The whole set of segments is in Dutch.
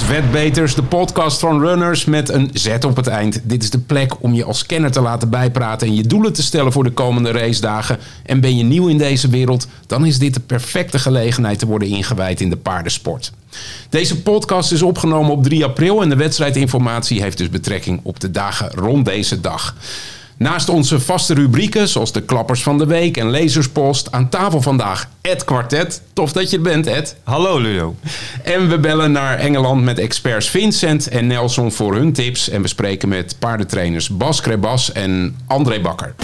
Is Wetbeters, de podcast van runners met een Z op het eind. Dit is de plek om je als kenner te laten bijpraten en je doelen te stellen voor de komende racedagen. En ben je nieuw in deze wereld, dan is dit de perfecte gelegenheid te worden ingewijd in de paardensport. Deze podcast is opgenomen op 3 april en de wedstrijdinformatie heeft dus betrekking op de dagen rond deze dag. Naast onze vaste rubrieken, zoals de klappers van de week en lezerspost, aan tafel vandaag Ed Quartet. Tof dat je er bent, Ed. Hallo Ludo. En we bellen naar Engeland met experts Vincent en Nelson voor hun tips. En we spreken met paardentrainers Bas Krebas en André Bakker.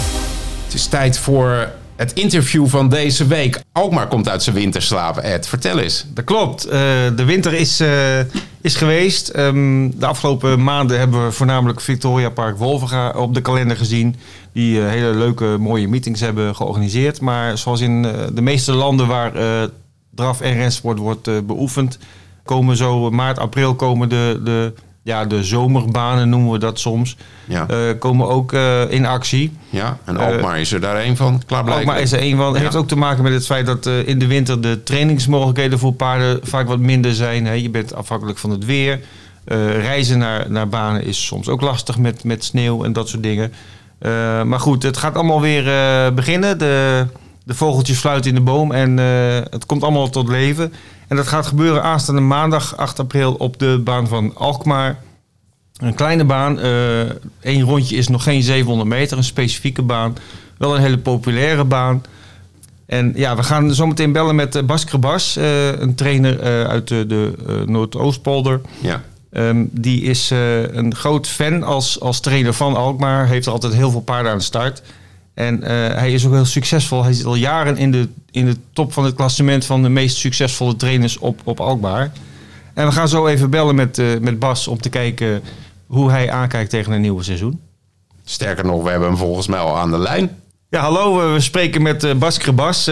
Het is tijd voor het interview van deze week. Alkmaar komt uit zijn winterslaap, Ed. Vertel eens. Dat klopt. Eh, de winter is, eh, is geweest. Ehm, de afgelopen maanden hebben we voornamelijk Victoria Park Wolvenga op de kalender gezien. Die eh, hele leuke, mooie meetings hebben georganiseerd. Maar zoals in de meeste landen waar draf en rensport wordt beoefend... komen zo maart, april komen de, de ja, de zomerbanen noemen we dat soms, ja. uh, komen ook uh, in actie. Ja, en Alkmaar uh, is er daar een van, klaarblijkelijk. Alkmaar is er een van. Het ja. heeft ook te maken met het feit dat in de winter de trainingsmogelijkheden voor paarden vaak wat minder zijn. Hè. Je bent afhankelijk van het weer. reizen naar, naar banen is soms ook lastig met, met sneeuw en dat soort dingen. maar goed, het gaat allemaal weer beginnen. De, de vogeltjes fluiten in de boom en het komt allemaal tot leven. En dat gaat gebeuren aanstaande maandag 8 april op de baan van Alkmaar. Een kleine baan. Eén rondje is nog geen 700 meter. Een specifieke baan. Wel een hele populaire baan. En ja, we gaan zometeen bellen met Bas Krebas. een trainer uit de, de Noordoostpolder. Ja. Um, die is een groot fan als, als trainer van Alkmaar. Heeft altijd heel veel paarden aan de start. En uh, hij is ook heel succesvol. Hij zit al jaren in de, in de top van het klassement van de meest succesvolle trainers op, op Alkmaar. En we gaan zo even bellen met, uh, met Bas om te kijken hoe hij aankijkt tegen een nieuwe seizoen. Sterker nog, we hebben hem volgens mij al aan de lijn. Ja, hallo. We spreken met uh, Bas Krebas,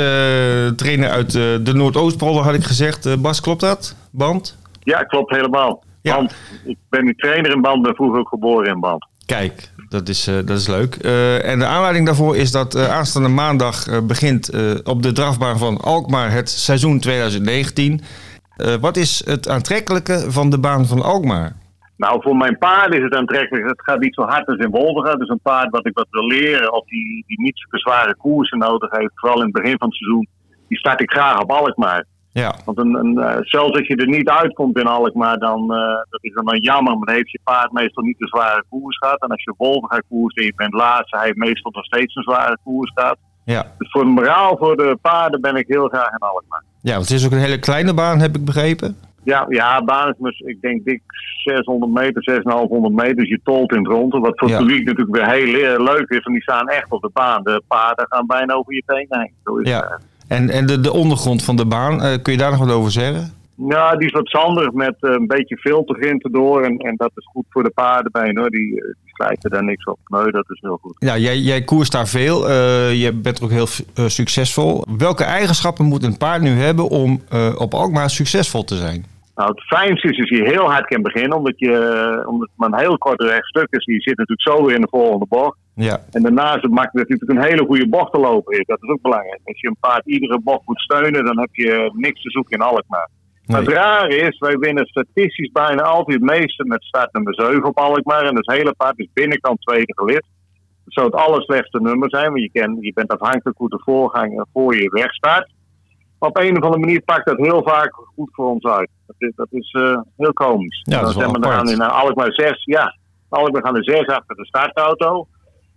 trainer uit de Noordoostpolder, had ik gezegd. Bas, klopt dat? Band? Ja, klopt helemaal. Ja. Band. Ik ben nu trainer in Band, ben vroeger ook geboren in Band. Kijk, dat is, uh, dat is leuk. Uh, en de aanleiding daarvoor is dat uh, aanstaande maandag begint op de drafbaan van Alkmaar het seizoen 2019. wat is het aantrekkelijke van de baan van Alkmaar? Nou, voor mijn paard is het aantrekkelijk. Het gaat niet zo hard als in Wolverga. Dus een paard wat ik wat wil leren of die, die niet zulke zware koersen nodig heeft. Vooral in het begin van het seizoen. Die start ik graag op Alkmaar. Ja. Want een, een, uh, zelfs als je er niet uitkomt in Alkmaar, dan uh, dat is dan, dan jammer. Maar dan heeft je paard meestal niet een zware koers gehad. En als je Wolven gaat koersen en je bent laatste, hij heeft meestal nog steeds een zware koers gehad. Ja. Dus voor de moraal voor de paarden ben ik heel graag in Alkmaar. Ja, want het is ook een hele kleine baan, heb ik begrepen. Ja, ja baan is ik denk dik 600 meter, 6500 meter. Dus je tolt in het. Wat voor het ja. publiek natuurlijk weer heel leuk is. Want die staan echt op de baan. De paarden gaan bijna over je tenen heen. Zo is ja. het. En, en de, de ondergrond van de baan, uh, kun je daar nog wat over zeggen? Ja, die is wat zandig met uh, een beetje filtergrind erdoor. En, en dat is goed voor de paardenbeen hoor. Die, die slijten daar niks op. Nee, dat is heel goed. Ja, jij, jij koerst daar veel. Uh, je bent ook heel succesvol. Welke eigenschappen moet een paard nu hebben om op Alkmaar succesvol te zijn? Nou, het fijnste is als je heel hard kan beginnen, omdat, je, omdat het maar een heel kort rechtstuk is. Je zit natuurlijk zo weer in de volgende bocht. Ja. En daarnaast maakt het natuurlijk een hele goede bocht te lopen. Dat is ook belangrijk. Als je een paard iedere bocht moet steunen, dan heb je niks te zoeken in Alkmaar. Nee. Maar het rare is, wij winnen statistisch bijna altijd het meeste met start nummer 7 op Alkmaar. En het hele paard is binnenkant tweede gelid. Dat zou het allerslechtste nummer zijn, want je, kan, je bent afhankelijk hoe de voorganger voor je wegstaat. Op een of andere manier pakt dat heel vaak goed voor ons uit. Dat is, dat is uh, heel komisch. Ja, dat dan gaan we in Alkmaar 6, ja. Alkmaar gaan er 6 achter de startauto.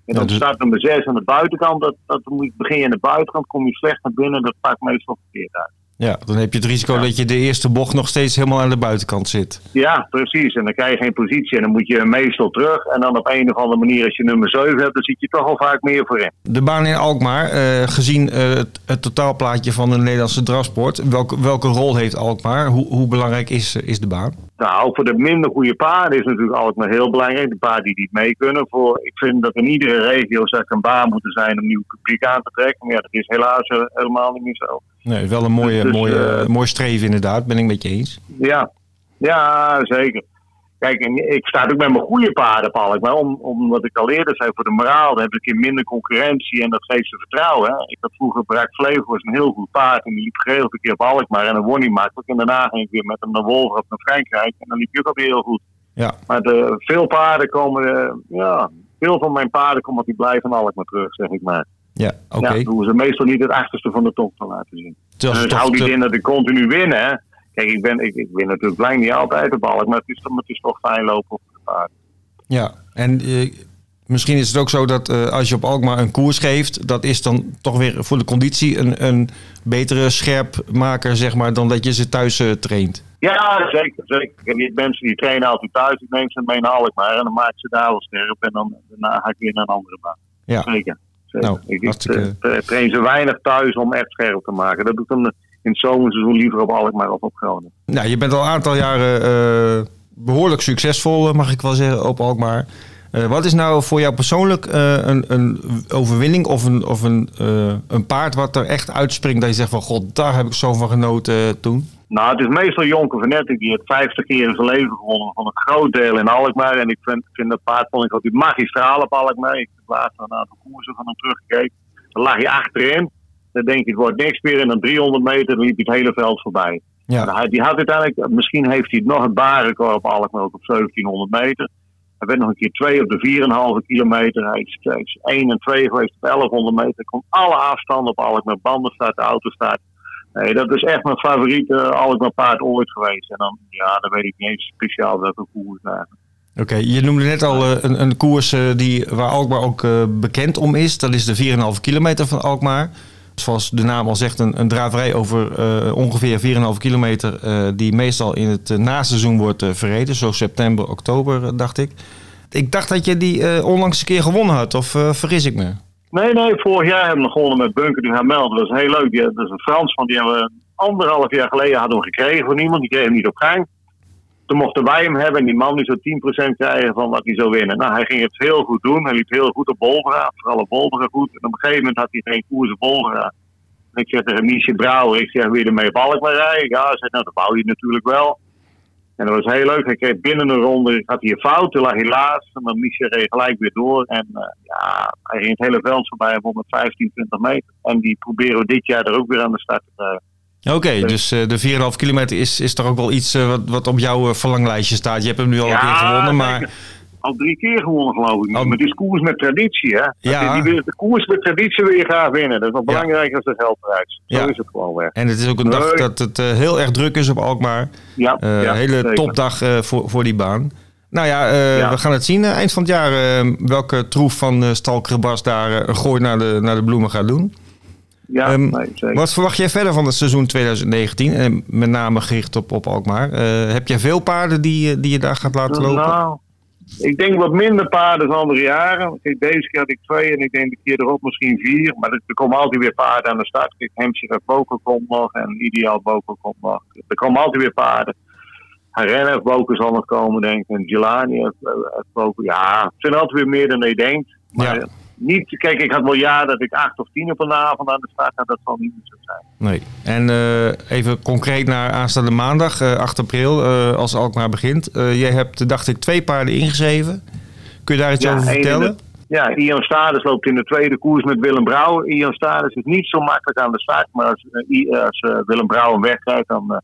En dan Ja, dus- staat nummer 6 aan de buitenkant. Dat, dat moet, begin je aan de buitenkant, kom je slecht naar binnen. Dat pakt meestal verkeerd uit. Ja, dan heb je het risico Ja. dat je de eerste bocht nog steeds helemaal aan de buitenkant zit. Ja, precies. En dan krijg je geen positie. En dan moet je meestal terug. En dan op een of andere manier, als je nummer 7 hebt, dan zit je toch al vaak meer voorin. De baan in Alkmaar, eh, gezien eh, het, het totaalplaatje van de Nederlandse drafsport, welke, welke rol heeft Alkmaar? Hoe, hoe belangrijk is, is de baan? Nou, voor de minder goede paarden is natuurlijk altijd maar heel belangrijk. De paarden die niet mee kunnen. Voor, ik vind dat in iedere regio zou er een baan moeten zijn om nieuw publiek aan te trekken. Maar ja, dat is helaas eh, helemaal niet meer zo. Nee, wel een mooie, Dus, mooie, eh, mooi streven inderdaad, ben ik met je eens. Ja, ja zeker. Kijk, en ik sta ook met mijn goede paarden, Paul. Maar om, omdat ik al eerder zei, voor de moraal, dan heb ik een minder concurrentie en dat geeft ze vertrouwen. Hè. Ik had vroeger Braak Vleugel, een heel goed paard. En die liep geregeld een keer op Alkmaar en dan won hij makkelijk. En daarna ging ik weer met hem naar Wolver of naar Frankrijk. En dan liep hij ook alweer heel goed. Ja. Maar de, veel paarden komen, eh, ja, veel van mijn paarden komen die blijven Alkmaar terug, zeg ik maar. Ja, oké. Ja, doen ze meestal niet het achterste van de top te laten zien. Dus toch hou die te- in dat ik continu win, hè. Kijk, ik, ben, ik, ik win natuurlijk lang niet altijd op balk, maar het is, toch- het is toch fijn lopen op de paard. Ja, en eh, misschien is het ook zo dat eh, als je op Alkmaar een koers geeft, dat is dan toch weer voor de conditie een, een betere scherpmaker, zeg maar, dan dat je ze thuis eh, traint. Ja, zeker. zeker. En die mensen die trainen altijd thuis, ik neem ze mee naar Alkmaar en dan maak ik ze daar wel scherp en dan daarna ga ik weer naar een andere baan. Ja, Zeker. zeker. Nou, ik hartstikke- train ze weinig thuis om echt scherp te maken. Dat doe ik dan in het zomerseizoen liever op Alkmaar of op Groningen. nou, je bent al een aantal jaren eh, behoorlijk succesvol, eh, mag ik wel zeggen, op Alkmaar. Eh, wat is nou voor jou persoonlijk een, een overwinning of, een, of een, een paard wat er echt uitspringt dat je zegt van god, daar heb ik zo van genoten toen? Nou, het is meestal Jonker van Nettek die het 50 keer in zijn leven gewonnen van een groot deel in Alkmaar. En ik vind, vind dat paard vond ik altijd magistraal op Alkmaar. Ik heb laatst een aantal koersen van hem teruggekeken. Dan lag hij achterin. Dan denk je, het wordt niks meer. En dan 300 meter dan liep hij het hele veld voorbij. Ja, hij, die had uiteindelijk, misschien heeft hij nog het barenrecord op Alkmaar op 1700 meter. Hij werd nog een keer 2 op de 4,5 kilometer. Hij is, hij is 1 en 2 geweest op 1100 meter. Hij komt alle afstanden op Alkmaar. Banden staat, de auto staat. Nee, dat is echt mijn favoriete Alkmaar paard ooit geweest. En dan, ja, dan weet ik niet eens speciaal welke koers daar. Oké, je noemde net al eh, een, een koers eh, die, waar Alkmaar ook eh, bekend om is. Dat is de 4,5 kilometer van Alkmaar. Zoals de naam al zegt, een, een draverij over eh, ongeveer 4,5 kilometer. eh, die meestal in het eh, naseizoen wordt verreden. Zo september, oktober, dacht ik. Ik dacht dat je die onlangs een keer gewonnen had, of vergis ik me? Nee, nee, vorig jaar hebben we gewonnen met Bunker du Hamel. Dat was heel leuk. Dat is een Fransman, die hebben we anderhalf jaar geleden hadden gekregen van iemand. Die kreeg hem niet op gang. Toen mochten wij hem hebben en die man die zou 10% krijgen van wat hij zou winnen. Nou, hij ging het heel goed doen. Hij liep heel goed op Bolvera, vooral op Bolvera goed. En op een gegeven moment had hij geen koers op Bolvera. En ik zeg tegen Miesje Brouwer, ik zeg, wil je ermee op Alkmaar rijden? Ja, nou, dat wou je natuurlijk wel. En dat was heel leuk. Hij kreeg binnen een ronde, had hij een fout, lag. En dan Miesje reed gelijk weer door. En eh, ja, hij ging het hele veld voorbij, hij won met 15, 20 meter. En die proberen we dit jaar er ook weer aan de start te krijgen. Oké, dus eh, de 4,5 kilometer is, is toch ook wel iets eh, wat, wat op jouw eh, verlanglijstje staat. Je hebt hem nu al een keer gewonnen, maar... Al drie keer gewonnen, geloof ik. Al- Maar het is koers met traditie, hè? Ja. Die, die, de koers met traditie wil je graag winnen. Dat is nog Ja. belangrijker dan de geldprijs. Zo Ja. is het gewoon weg. En het is ook een dag dat het heel erg druk is op Alkmaar. Ja, ja, hele zeker. topdag voor, voor die baan. Nou ja, Ja. we gaan het zien eind van het jaar welke troef van uh, Stalkrebas daar een gooi naar de, naar de bloemen gaat doen. Ja, Ehm, nee, zeker. Wat verwacht jij verder van het seizoen 2019? En met name gericht op, op Alkmaar. Eh, heb jij veel paarden die, eh, die je daar gaat laten lopen? Nou, ik denk wat minder paarden dan andere jaren. Kijk, deze keer had ik twee en ik denk de keer erop misschien vier. Maar er, er komen altijd weer paarden aan de start. Kijk, Hampshire Boker komt nog en Ideaal Boker komt nog. Er komen altijd weer paarden. Rennen heeft Boker zal nog komen, denk ik. En Jelani heeft, eh, heeft Boker. Ja, het zijn altijd weer meer dan je denkt. Maar Ja. Niet, kijk, ik had wel jaar dat ik acht of tien op een avond aan de start had. Dat zal niet meer zo zijn. Nee. En eh, even concreet naar aanstaande maandag, eh 8 april, eh, als Alkmaar begint. Eh, jij hebt, dacht ik, twee paarden ingeschreven. Kun je daar iets Ja, over vertellen? Ja, Ian Stades loopt in de tweede koers met Willem Brouwer. Ian Stades is niet zo makkelijk aan de start. Maar als, eh, als eh, Willem Brouwer wegrijdt, dan eh,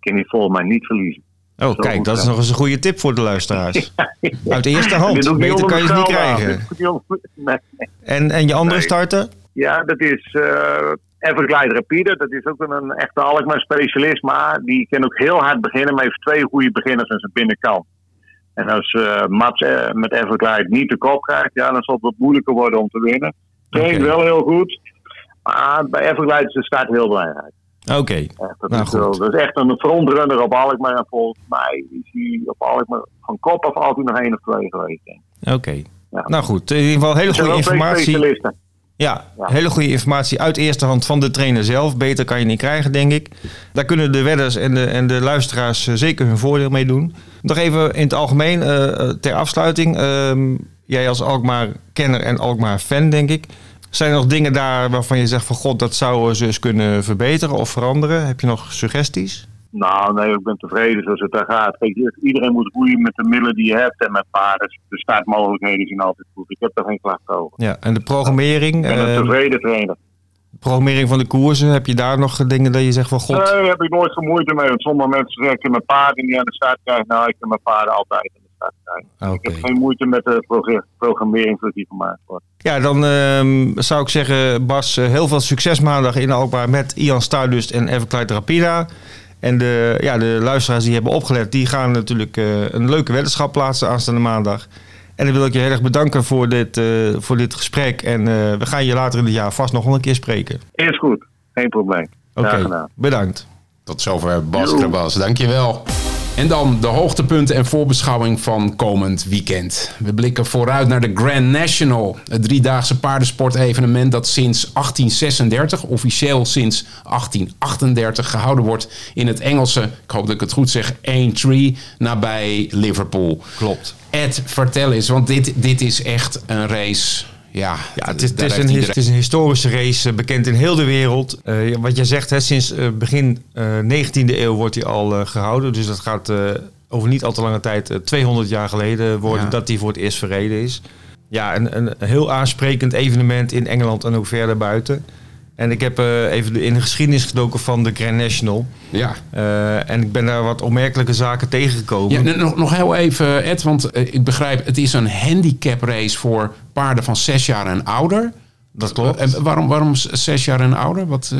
kan hij volgens mij niet verliezen. Oh, Zo kijk, dat is nog eens een goede tip voor de luisteraars. Uit eerste hand. Beter kan je het niet krijgen. Nee. En, en je andere Nee. starter? Ja, dat is eh Everglide Rapide. Dat is ook een, een echte Alkmaar specialist. Maar die kan ook heel hard beginnen. Maar heeft twee goede beginners aan zijn binnenkant. En als eh Mats eh, met Everglide niet de kop krijgt, ja, dan zal het wat moeilijker worden om te winnen. Traint wel heel goed. Maar bij Everglide is de start heel belangrijk. Oké. Dat, Nou, goed. dat is echt een frontrunner op Alkmaar. En volgens mij is hij op Alkmaar van kop af altijd nog één of twee geweest. Oké. Ja. Nou goed, in ieder geval hele goede informatie. Ja. hele goede informatie uit eerste hand van de trainer zelf. Beter kan je niet krijgen, denk ik. Daar kunnen de wedders en de, en de luisteraars eh, zeker hun voordeel mee doen. Nog even in het algemeen, eh, eh, ter afsluiting. Ehm, jij als Alkmaar-kenner en Alkmaar-fan, denk ik. Zijn er nog dingen daar waarvan je zegt van... God, dat zouden ze eens kunnen verbeteren of veranderen? Heb je nog suggesties? Nou, nee, ik ben tevreden zoals het daar gaat. Kijk, iedereen moet roeien met de middelen die je hebt en met paarden. De startmogelijkheden zijn altijd goed. Ik heb daar geen klacht over. Ja, en de programmering? Ik ben een eh, tevreden trainer. programmering van de koersen, heb je daar nog dingen dat je zegt van god? Nee, daar heb ik nooit geen moeite mee. Want sommige mensen zeggen, ik heb mijn paarden niet aan de start krijgen. Nou, ik heb mijn paarden altijd Ik heb geen moeite met de programmering zoals die gemaakt wordt. Ja, dan ehm, zou ik zeggen, Bas, eh, heel veel succes maandag in Alkmaar met Ian Stardust en Everclyde Rapida. En de, ja, de luisteraars die hebben opgelet, die gaan natuurlijk eh, een leuke weddenschap plaatsen aanstaande maandag. En dan wil ik je heel erg bedanken voor dit, eh, voor dit gesprek. En eh, we gaan je later in het jaar vast nog wel een keer spreken. Is goed, geen probleem. Oké, bedankt. Tot zover Bas. Krabas. Dankjewel. En dan de hoogtepunten en voorbeschouwing van komend weekend. We blikken vooruit naar de Grand National. Het driedaagse paardensportevenement dat sinds 1836, officieel sinds 1838, gehouden wordt in het Engelse, ik hoop dat ik het goed zeg, Aintree, nabij Liverpool. Klopt. Ed, vertel eens, want dit, dit is echt een race. Ja, Ja, het is, het een, iedereen- het is een historische race, eh, bekend in heel de wereld. Eh, wat jij zegt, hè, sinds eh, begin eh 19e eeuw wordt hij al eh, gehouden. Dus dat gaat over niet al te lange tijd, eh, 200 jaar geleden, worden Ja. dat hij voor het eerst verreden is. Ja, een, een heel aansprekend evenement in Engeland en ook verder buiten. En ik heb eh, even in de geschiedenis gedoken van de Grand National. Ja, Eh, en ik ben daar wat opmerkelijke zaken tegengekomen. Ja, nog, nog heel even, Ed, want eh, ik begrijp, het is een handicap race voor paarden van zes jaar en ouder. dat klopt. En waarom, waarom zes jaar en ouder? Wat,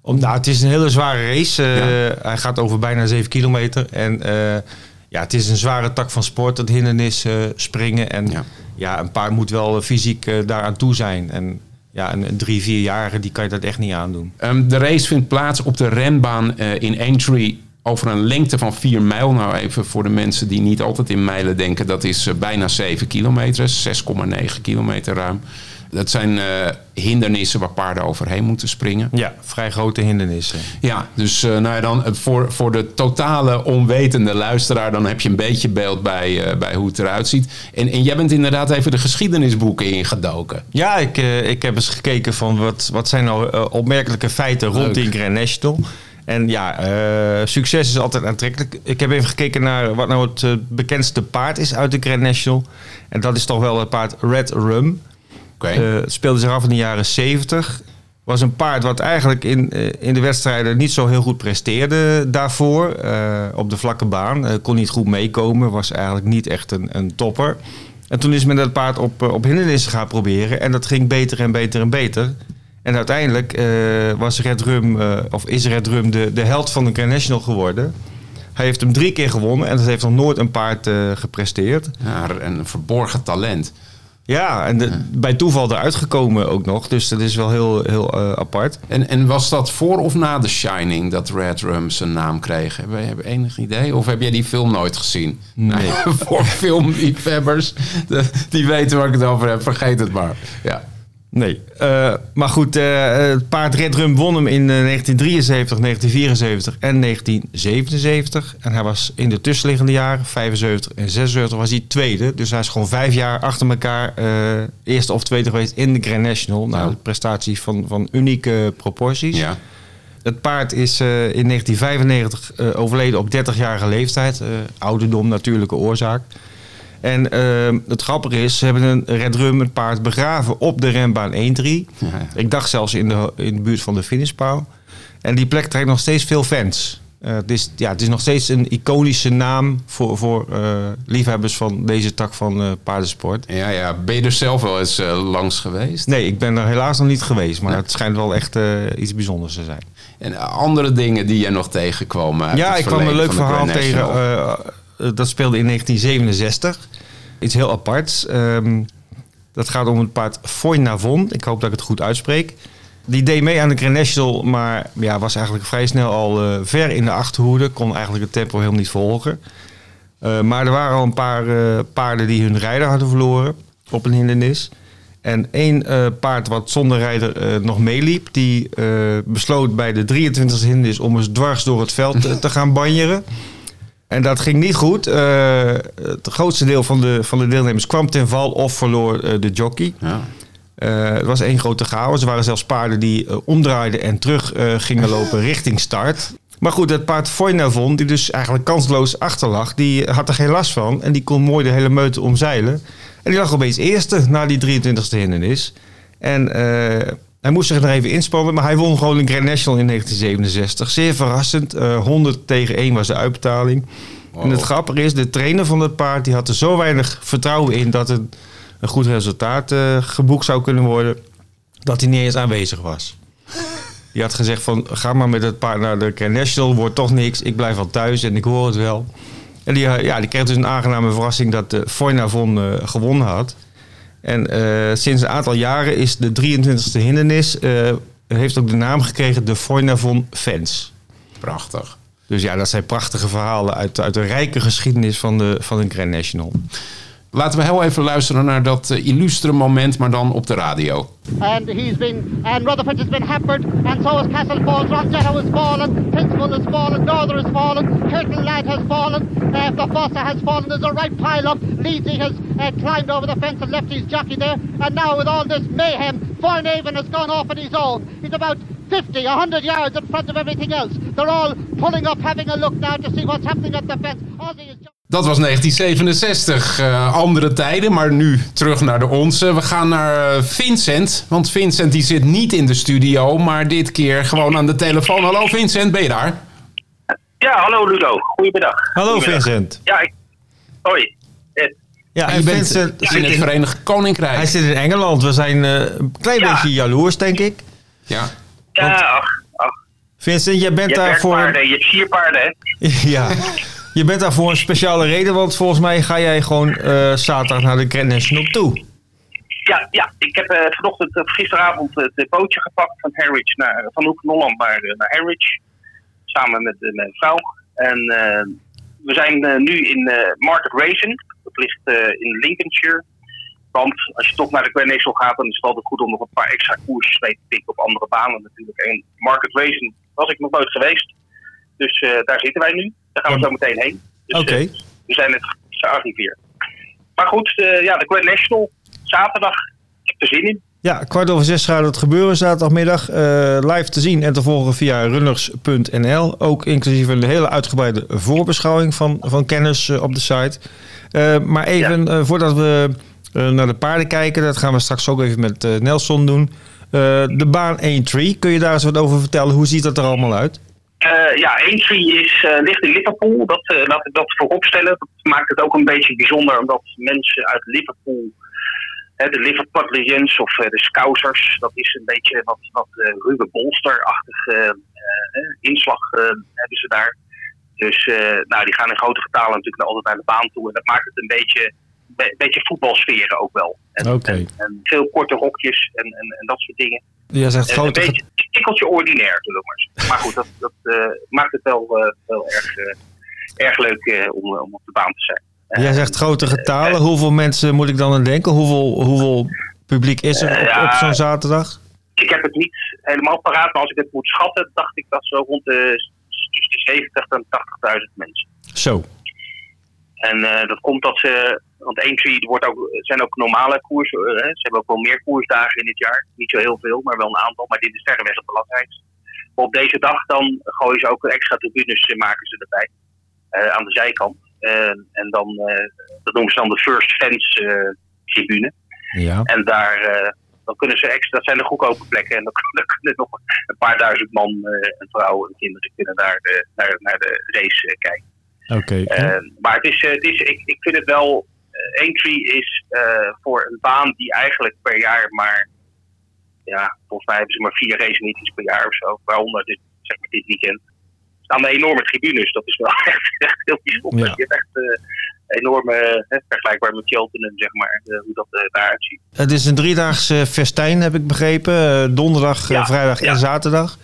Om, nou, het is een hele zware race. Ja. Hij gaat over bijna 7 kilometer. En ja, het is een zware tak van sport, het hindernis springen. En Ja. ja. een paard moet wel fysiek daaraan toe zijn. En ja, een, drie, vierjarige, die kan je dat echt niet aandoen. Ehm, de race vindt plaats op de renbaan eh, in Aintree over een lengte van 4 mijl. Nou, even voor de mensen die niet altijd in mijlen denken, dat is eh, bijna 7 kilometer, 6,9 kilometer ruim. Dat zijn eh, hindernissen waar paarden overheen moeten springen. Ja, vrij grote hindernissen. Ja, dus eh, nou ja, dan, eh, voor, voor de totale onwetende luisteraar... dan heb je een beetje beeld bij, bij hoe het eruit ziet. En, en jij bent inderdaad even de geschiedenisboeken ingedoken. Ja, ik, ik heb eens gekeken van wat, wat zijn nou opmerkelijke feiten rond Leuk. die Grand National. En ja, succes is altijd aantrekkelijk. Ik heb even gekeken naar wat nou het bekendste paard is uit de Grand National. En dat is toch wel het paard Red Rum. Oké. Eh, het speelde zich af in de jaren 70. Was een paard wat eigenlijk in, eh, in de wedstrijden niet zo heel goed presteerde daarvoor. eh, op de vlakke baan. Kon niet goed meekomen. Was eigenlijk niet echt een, een topper. En toen is men dat paard op, op hindernissen gaan proberen. En dat ging beter en beter en beter. En uiteindelijk was Red Rum, eh, of is Red Rum de, de held van de Grand National geworden. Hij heeft hem drie keer gewonnen en dat heeft nog nooit een paard gepresteerd. ja, een verborgen talent. Ja, en de- bij toeval eruit gekomen ook nog. Dus dat is wel heel, heel eh, apart. En, en was dat voor of na The Shining dat Red Rum zijn naam kreeg? Heb je, heb je enig idee? Of heb jij die film nooit gezien? Nee. voor filmliefhebbers, die weten waar ik het over heb. Vergeet het maar. Ja. Nee. Eh, maar goed, eh, het paard Red Rum won hem in eh, 1973, 1974 en 1977. En hij was in de tussenliggende jaren, 75 en 76, was hij tweede. Dus hij is gewoon vijf jaar achter elkaar eh, eerste of tweede geweest in de Grand National. Nou, Ja. prestatie van, van unieke proporties. ja. Het paard is eh, in 1995 eh, overleden op 30-jarige leeftijd. Eh, ouderdom, natuurlijke oorzaak. En eh, het grappige is, ze hebben een Red Rum, het paard, begraven op de renbaan 1-3. Ja, ja. Ik dacht zelfs in de, in de buurt van de finishpaal. En die plek trekt nog steeds veel fans. Eh, het, is, ja, het is nog steeds een iconische naam voor, voor eh, liefhebbers van deze tak van eh, paardensport. Ja, ja. Ben je er zelf wel eens langs geweest? Nee, ik ben er helaas nog niet geweest, maar Nee. het schijnt wel echt iets bijzonders te zijn. En andere dingen die jij nog tegenkwam? Ja, ik kwam een leuk verhaal tegen. Dat speelde in 1967. Iets heel aparts. Ehm, dat gaat om het paard Foy Navon. Ik hoop dat ik het goed uitspreek. Die deed mee aan de Grand National, maar ja, was eigenlijk vrij snel al eh, ver in de achterhoede. Kon eigenlijk het tempo helemaal niet volgen. Eh, maar er waren al een paar eh, paarden die hun rijder hadden verloren op een hindernis. En één paard wat zonder rijder nog meeliep, die besloot bij de 23e hindernis om eens dwars door het veld te gaan banjeren. En dat ging niet goed. Eh, het grootste deel van de, van de deelnemers kwam ten val of verloor eh, de jockey. Ja. Eh, het was één grote chaos. Er waren zelfs paarden die omdraaiden en terug gingen lopen richting start. Maar goed, dat paard Foynavon, die dus eigenlijk kansloos achterlag, die had er geen last van. En die kon mooi de hele meute omzeilen. En die lag opeens eerste na die 23e hindernis. En hij moest zich nog even inspannen, maar hij won gewoon een Grand National in 1967. Zeer verrassend. eh 100 tegen 1 was de uitbetaling. En het grappige is, de trainer van het paard die had er zo weinig vertrouwen in dat het een goed resultaat eh, geboekt zou kunnen worden, dat hij niet eens aanwezig was. Die had gezegd van, ga maar met het paard naar de Grand National, wordt toch niks, ik blijf al thuis en ik hoor het wel. En die, eh, ja, die kreeg dus een aangename verrassing dat de Foynavon eh gewonnen had. En eh, sinds een aantal jaren is de 23e hindernis, eh, heeft ook de naam gekregen de Foynavon Fans. Prachtig. Dus ja, dat zijn prachtige verhalen uit, uit de rijke geschiedenis van de, van de Grand National. Laten we heel even luisteren naar dat eh, illustere moment, maar dan op de radio. and he's been and Rutherford has been hampered and so has Castle Falls. Rosetta has fallen, Principal has fallen, Norther has fallen, Curtin Lad has fallen, uh, the Fossa has fallen. There's a right pile up. Leedsy has uh, climbed over the fence and left his jockey there. And now with all this mayhem, Foynaven has gone off on his own. He's about 50, 100 yards in front of everything else. They're all pulling up, having a look now to see what's happening at the fence. Ozzy is Dat was 1967. eh, andere tijden, maar nu terug naar de onze. We gaan naar eh, Vincent. Want Vincent die zit niet in de studio, maar dit keer gewoon aan de telefoon. Hallo Vincent, ben je daar? Ja, hallo Ludo. Goedemiddag. Hallo Goedemiddag. Vincent. Ja, ik... Hoi. Eh, Ja, je en bent Vincent in zit het in- Verenigd Koninkrijk. hij zit in Engeland. We zijn eh, een klein Ja. beetje jaloers, denk ik. Ja. Ja, ach, ach. Vincent, jij bent Je daar voor... werkpaarden, je hebt sierpaarden, hè? Ja. Je bent daar voor een speciale reden, want volgens mij ga jij gewoon eh, zaterdag naar de Grand National toe. Ja, ja. ik heb eh, vanochtend, of gisteravond, het eh, bootje gepakt van Harwich naar, van Hoek Holland naar, eh, naar Harwich. Samen met eh, mijn vrouw. En eh, we zijn eh, nu in eh, Market Raisin. Dat ligt eh, in Lincolnshire. Want als je toch naar de National gaat, dan is het altijd goed om nog een paar extra koersjes mee te pikken op andere banen natuurlijk. En Market Raisin was ik nog nooit geweest. Dus eh, daar zitten wij nu. Daar gaan we zo meteen heen. Dus, Oké. eh, we zijn net gearriveerd. Maar goed, eh, ja, de Grand National, zaterdag. Ik heb er zin in. Ja, kwart over zes gaat het gebeuren zaterdagmiddag. eh, live te zien en te volgen via runners.nl. Ook inclusief een hele uitgebreide voorbeschouwing van, van kennis op de site. Maar even voordat we naar de paarden kijken, dat gaan we straks ook even met Nelson doen. De baan 1-3, kun je daar eens wat over vertellen? Hoe ziet dat er allemaal uit? Eh, ja, Aintree is, eh, ligt in Liverpool. Dat, eh, laat ik dat voorop stellen. Dat maakt het ook een beetje bijzonder, omdat mensen uit Liverpool, hè, de Liverpudlians of de Scousers, dat is een beetje wat, wat ruwe bolsterachtig eh, eh, inslag hebben ze daar. Dus nou, die gaan in grote vertalen natuurlijk altijd naar de baan toe. En dat maakt het een beetje, een beetje voetbalsferen ook wel. En, Oké. en, en veel korte hokjes en, en, en dat soort dingen. Jij zegt Eh, grote... Een beetje een tikkeltje ordinair, zullen we maar goed, dat, dat eh, maakt het wel, eh, wel erg, erg leuk om, om op de baan te zijn. Jij zegt grote getalen. Hoeveel mensen moet ik dan aan denken? Hoeveel, hoeveel publiek is er op, ja. op zo'n zaterdag? Ik heb het niet helemaal paraat, maar als ik het moet schatten, dacht ik dat zo rond de, tussen de 70 en 80.000 mensen. Zo. En dat komt dat ze, want Aintree wordt ook, het zijn ook normale koersen. eh, hè. ze hebben ook wel meer koersdagen in dit jaar. Niet zo heel veel, maar wel een aantal. Maar dit is verreweg het belangrijkste. Maar op deze dag dan gooien ze ook extra tribunes, eh, maken ze erbij. eh, aan de zijkant. En dan, dat noemen ze dan de First eh, tribune. Ja. En daar dan kunnen ze extra, dat zijn de goedkope plekken. En dan, dan kunnen nog een paar duizend man en vrouwen en kinderen kunnen daar naar, naar de race kijken. Oké. Maar het is, het is, ik, ik vind het wel. Aintree is eh, voor een baan die eigenlijk per jaar maar. Ja, volgens mij hebben ze maar vier race per jaar of zo. Waaronder dit, zeg maar, dit weekend. Staan de enorme tribunes. Dat is wel echt, echt heel bijzonder. Ja. Je hebt echt eh, enorme. vergelijkbaar met Cheltenham, zeg maar. eh, hoe dat daaruit ziet. Het is een driedaags festijn, heb ik begrepen. Donderdag, Ja, vrijdag en ja. zaterdag.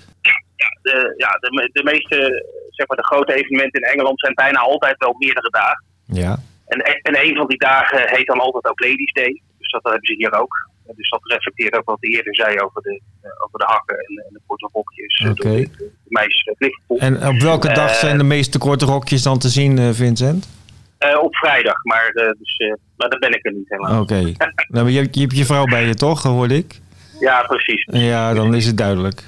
De, ja, de, de meeste. Zeg maar, de grote evenementen in Engeland zijn bijna altijd wel meerdere dagen. Ja. En, en een van die dagen heet dan altijd ook Ladies Day. Dus dat hebben ze hier ook. Dus dat reflecteert ook wat hij eerder zei over de, eh, over de hakken en, en de korte rokjes. Oké. De, de meisjes. En op welke dag Eh, zijn de meeste korte rokjes dan te zien, eh, Vincent? Op vrijdag, maar, eh, dus, maar daar ben ik er niet helemaal. Oké. nou, maar je, je hebt je vrouw bij je toch, hoorde ik? Ja, precies. Ja, dan is het duidelijk.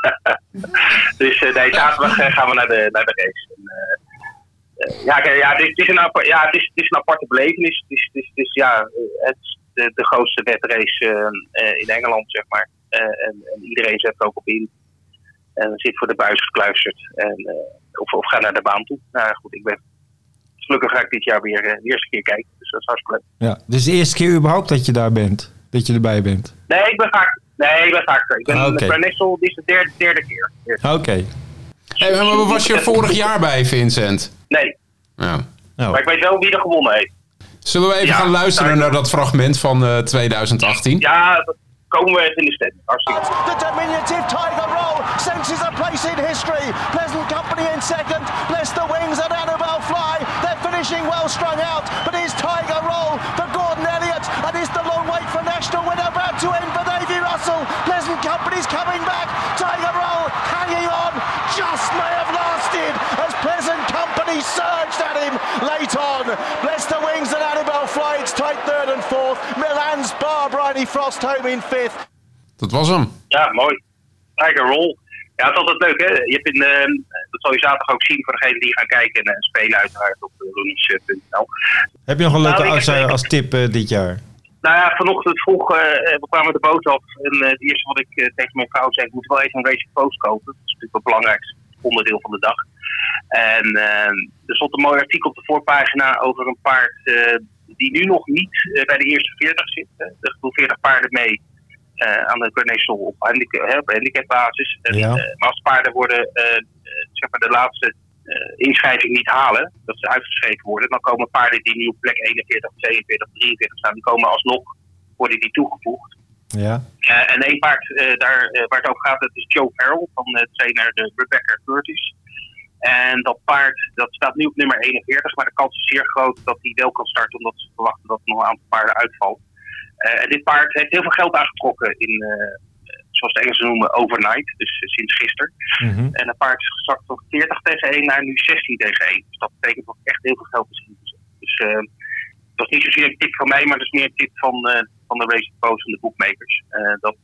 dus nee, zaterdag gaan we naar de, naar de race. En, ja, kijk, ja, dit, is een, ja het, is, het is een aparte belevenis. Het is, het is, het is, ja, eh, het is de, de grootste wedrace eh, eh, in Engeland, zeg maar. Eh, en, en iedereen zet er ook op in. En zit voor de buis gekluisterd. En, eh, of, of ga naar de baan toe. Nou goed, ik ben gelukkig ga ik dit jaar weer eh, de eerste keer kijken. Dus dat is hartstikke leuk. Ja, dus de eerste keer überhaupt dat je daar bent. Dat je erbij bent. Nee, ik ben vaak. Nee, ik ben vaker. Ik ben Ah, Nessel, dit is de derde, derde keer. Eerste. Oké. Hey, maar was je vorig jaar bij, Vincent? Nee, Ja. Nou, maar ik weet wel wie er gewonnen heeft. Zullen we even Ja, gaan luisteren naar dat fragment van eh, 2018? Ja, dat komen we even in de stemming. Hartstikke. The diminutive Tiger Roll cinches a place in history. Pleasant Company in second. Bless the Wings and Annabelle Fly. They're finishing well strung out. But is Tiger Roll for Gordon Elliott? And is the long wait for National Win about to end for Davy Russell? Pleasant Company's coming back. Tiger Surged at him late on. Bless the Wings and Annabelle Fly. It's tight third and fourth. Milan's Bar Bridie Frost home in fifth. Dat was hem. Ja, mooi. Tiger Roll. Ja, het is altijd leuk, hè? Je hebt in, ehm, dat zal je zaterdag ook zien voor degenen die gaan kijken en eh, spelen, uiteraard op uh, runners.nl. heb je nog een leuke Nou, outsider als tip eh, dit jaar? Nou ja, vanochtend vroeg, eh, we kwamen de boot af en eh, het eerste wat ik eh, tegen mijn vrouw zei, ik moet wel even een Racing Post kopen. Dat is natuurlijk het belangrijkste onderdeel van de dag. En eh, er stond een mooi artikel op de voorpagina over een paard eh, die nu nog niet eh, bij de eerste 40 zit. Er doen 40 paarden mee eh, aan de Grand National op, handicap, op handicapbasis. Ja. maar als paarden worden, zeg maar de laatste inschrijving niet halen, dat ze uitgeschreven worden, dan komen paarden die nu op plek 41, 42, 43 staan, die komen alsnog, worden die toegevoegd. Ja. En één paard daar, waar het over gaat, dat is Joe Farrell van de trainer de Rebecca Curtis. En dat paard dat staat nu op nummer 41, maar de kans is zeer groot dat hij wel kan starten, omdat ze verwachten dat er nog een aantal paarden uitvalt. Eh, en dit paard heeft heel veel geld aangetrokken in, eh, zoals de Engelsen noemen, overnight, dus eh, sinds gisteren. Mhm. En een paard is gezakt van 40 tegen 1 naar nu 16 tegen 1. Dus dat betekent dat echt heel veel geld is ingezet. Dus dat is niet zozeer een tip van mij, maar dat is meer een tip van, van de Racing Post en de bookmakers. Eh, dat,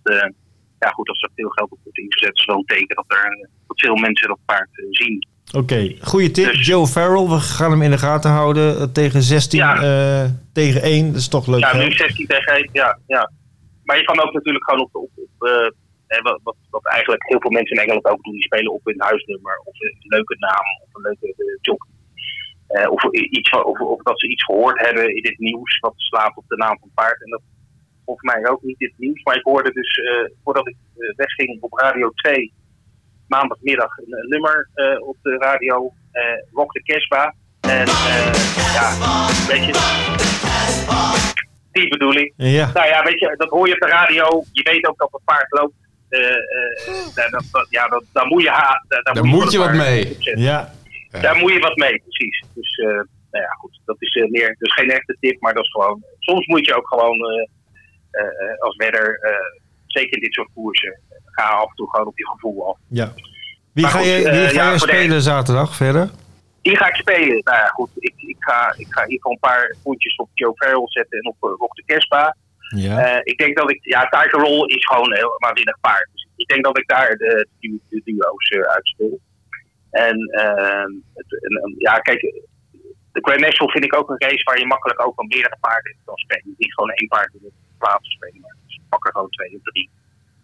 ja goed, als er veel geld op wordt ingezet, is wel een teken dat, er, dat veel mensen dat paard zien. Oké, goede tip. Dus- Joe Farrell, we gaan hem in de gaten houden. eh, Tegen 16, Ja. eh, tegen 1. Dat is toch leuk. Ja, geld. nu 16 tegen 1, ja, ja. Maar je kan ook natuurlijk gewoon op, op, op eh, wat, wat, wat eigenlijk heel veel mensen in Engeland ook doen, die spelen op hun huisnummer of een leuke naam of een leuke eh, job. Of, iets, of, of dat ze iets gehoord hebben in dit nieuws wat slaat op de naam van het paard. En dat volgens mij ook niet dit nieuws. Maar ik hoorde dus voordat ik wegging op Radio 2 maandagmiddag een, een nummer eh, op de radio. eh Rock de Kesba. En eh, ja, weet je, die bedoeling. Ja. Nou ja, weet je, dat hoor je op de radio. Je weet ook dat het paard loopt. Eh, eh, nou, dat, dat- ja, dat, daar moet je, ha daar, daar Daar moet je wat mee. Ja. Daar moet je wat mee, precies. Dus, eh, nou ja, goed. Dat is meer, dus geen echte tip, maar dat is gewoon. Soms moet je ook gewoon eh, eh, eh, als wedder, eh, zeker in dit soort koersen, ga af en toe gewoon op je gevoel af. ja. Wie Maar ga goed, je, wie eh, ga je de- spelen zaterdag verder? Die ga ik spelen. Nou ja, goed. Ik, ik, ga, ik ga een paar puntjes op Joe Farrell zetten en op uh, Rock de Kespa. Ja. Eh, ik denk dat ik, ja, Tiger Roll is gewoon een heel waanzinnig paard. Dus ik denk dat ik daar de, de, de duo's uh, uitspeel. En, uh, het, en, ja, kijk, de Grand National vind ik ook een race waar je makkelijk ook wel meerdere paarden kan spelen. Niet gewoon één paard in de plaats spelen, maar dus pak er gewoon twee of drie.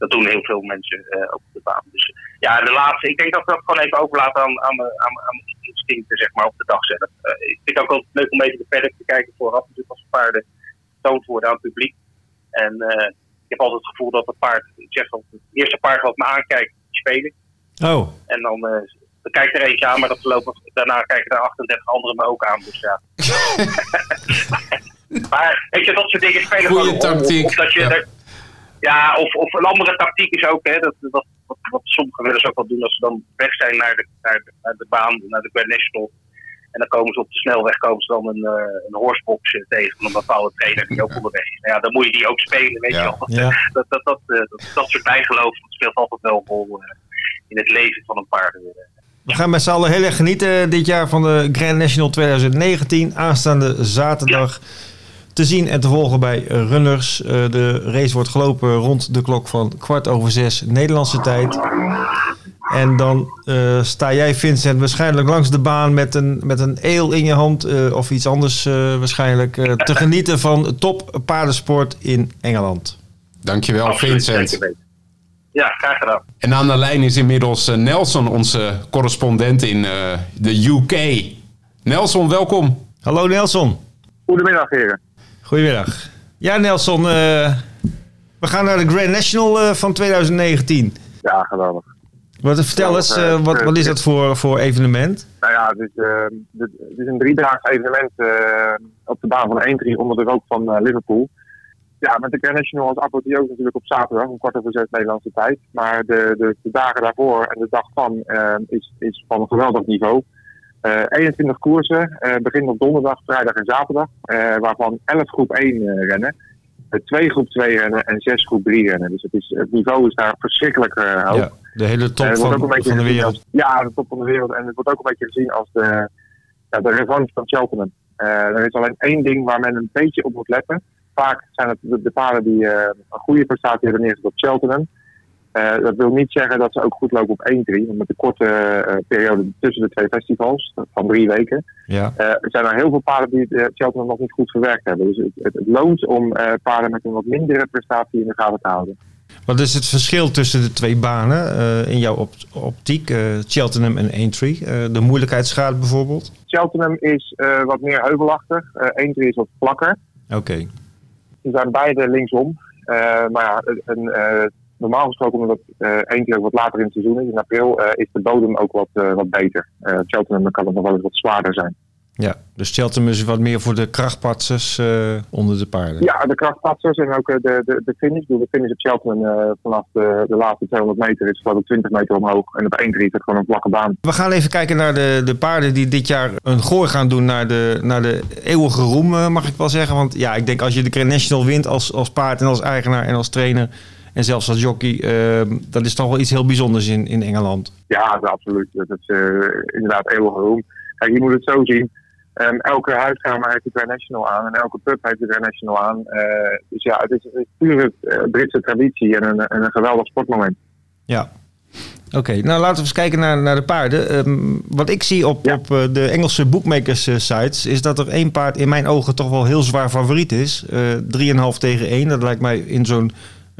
Dat doen heel veel mensen uh, op de baan. Dus ja, de laatste, ik denk dat we dat gewoon even overlaten aan, aan, aan, aan mijn instincten, zeg maar, op de dag zelf. Uh, ik vind het ook wel leuk om even de paddock te kijken vooraf, natuurlijk als de paarden getoond worden aan het publiek. En uh, ik heb altijd het gevoel dat het paard, ik zeg dat het eerste paard wat me aankijkt, spelen. Oh. En dan, dan kijkt er eentje aan, maar dat voorlopig, daarna kijken er 38 anderen me ook aan. Dus ja. maar weet je, dat soort dingen spelen Goeie gewoon tactiek. Of, of dat je, ja. Ja, of, of een andere tactiek is ook, hè, dat, dat, wat, wat sommige willers ook wel doen als ze dan weg zijn naar de, naar de, naar de baan, naar de Grand National. En dan komen ze op de snelweg komen ze dan een, uh, een horsebox uh, tegen van een bepaalde trainer die ook onderweg is. Nou ja, dan moet je die ook spelen, weet Ja. je wel. Ja. Dat, dat, dat, uh, dat, dat soort bijgeloof dat speelt altijd wel een rol uh, in het leven van een paard. We gaan met z'n allen heel erg genieten dit jaar van de Grand National 2019. Aanstaande zaterdag te zien en te volgen bij Runners. Eh, de race wordt gelopen rond de klok van kwart over zes Nederlandse tijd. En dan eh, sta jij, Vincent, waarschijnlijk langs de baan met een, met een ale in je hand eh, of iets anders eh, waarschijnlijk. eh, te genieten van top paardensport in Engeland. Dankjewel, Absoluut, Vincent. Ja, graag gedaan. En aan de lijn is inmiddels Nelson, onze correspondent in eh, de UK. Nelson, welkom. Hallo Nelson. Goedemiddag, heren. Goedemiddag. Ja, Nelson, eh, we gaan naar de Grand National eh, van 2019. Ja, geweldig. Wat, vertel eens, eh, wat, wat is dat voor, voor evenement? Nou ja, het is, het is een driedaags evenement op de baan van 1-3 onder de rook van Liverpool. Ja, met de Grand National als apotheose natuurlijk op zaterdag om kwart over zes Nederlandse tijd. Maar de, de, de dagen daarvoor en de dag van is, is van een geweldig niveau. Eh 21 koersen, eh begin op donderdag, vrijdag en zaterdag. eh, waarvan 11 groep 1 eh, rennen. Eh, twee groep 2 rennen en zes groep 3 rennen. Dus het, is, het niveau is daar verschrikkelijk eh, hoog. Ja, de hele top Eh, van, van de wereld. als- ja, de top van de wereld. En het wordt ook een beetje gezien als de, ja, de revanche van Cheltenham. Eh, er is alleen één ding waar men een beetje op moet letten. Vaak zijn het de, de paarden die eh, een goede prestatie hebben neergezet op Cheltenham. Eh, dat wil niet zeggen dat ze ook goed lopen op 1-3. Want met de korte eh, periode tussen de twee festivals, van drie weken, Ja. eh, zijn er heel veel paarden die eh, Cheltenham nog niet goed verwerkt hebben. Dus het, het, het loont om eh, paarden met een wat mindere prestatie in de gaten te houden. Wat is het verschil tussen de twee banen eh, in jouw op- optiek, eh, Cheltenham en Aintree? Eh, de moeilijkheidsgraad bijvoorbeeld? Cheltenham is eh, wat meer heuvelachtig. eh 1-3 is wat vlakker. Oké. Ze zijn beide linksom. Eh, maar ja, een, eh, normaal gesproken, omdat het eh één keer ook wat later in het seizoen is, in april, eh, is de bodem ook wat, eh, wat beter. Cheltenham kan het nog wel eens wat zwaarder zijn. Ja, dus Cheltenham is wat meer voor de krachtpatsers onder de paarden. Ja, de krachtpatsers en ook de, de, de finish. De finish op Cheltenham vanaf de, de laatste 200 meter is geloof ik 20 meter omhoog. En op 1-3 is het gewoon een vlakke baan. We gaan even kijken naar de, de paarden die dit jaar een gooi gaan doen naar de, naar de eeuwige roem, mag ik wel zeggen. Want ja, ik denk als je de Grand National wint als, als paard en als eigenaar en als trainer en zelfs als jockey, eh, dat is toch wel iets heel bijzonders in, in Engeland. Ja, dat absoluut. Dat is eh, inderdaad eeuwige roem. Kijk, je moet het zo zien. Ehm, elke huiskamer heeft Grand National aan en elke pub heeft Grand National aan. Eh, dus ja, het is, het is pure eh, Britse traditie en een, en een geweldig sportmoment. Ja. Oké, nou laten we eens kijken naar, naar de paarden. Ehm, wat ik zie op, Ja. op de Engelse bookmakers sites is dat er één paard in mijn ogen toch wel heel zwaar favoriet is. Eh 3,5 tegen 1. Dat lijkt mij in zo'n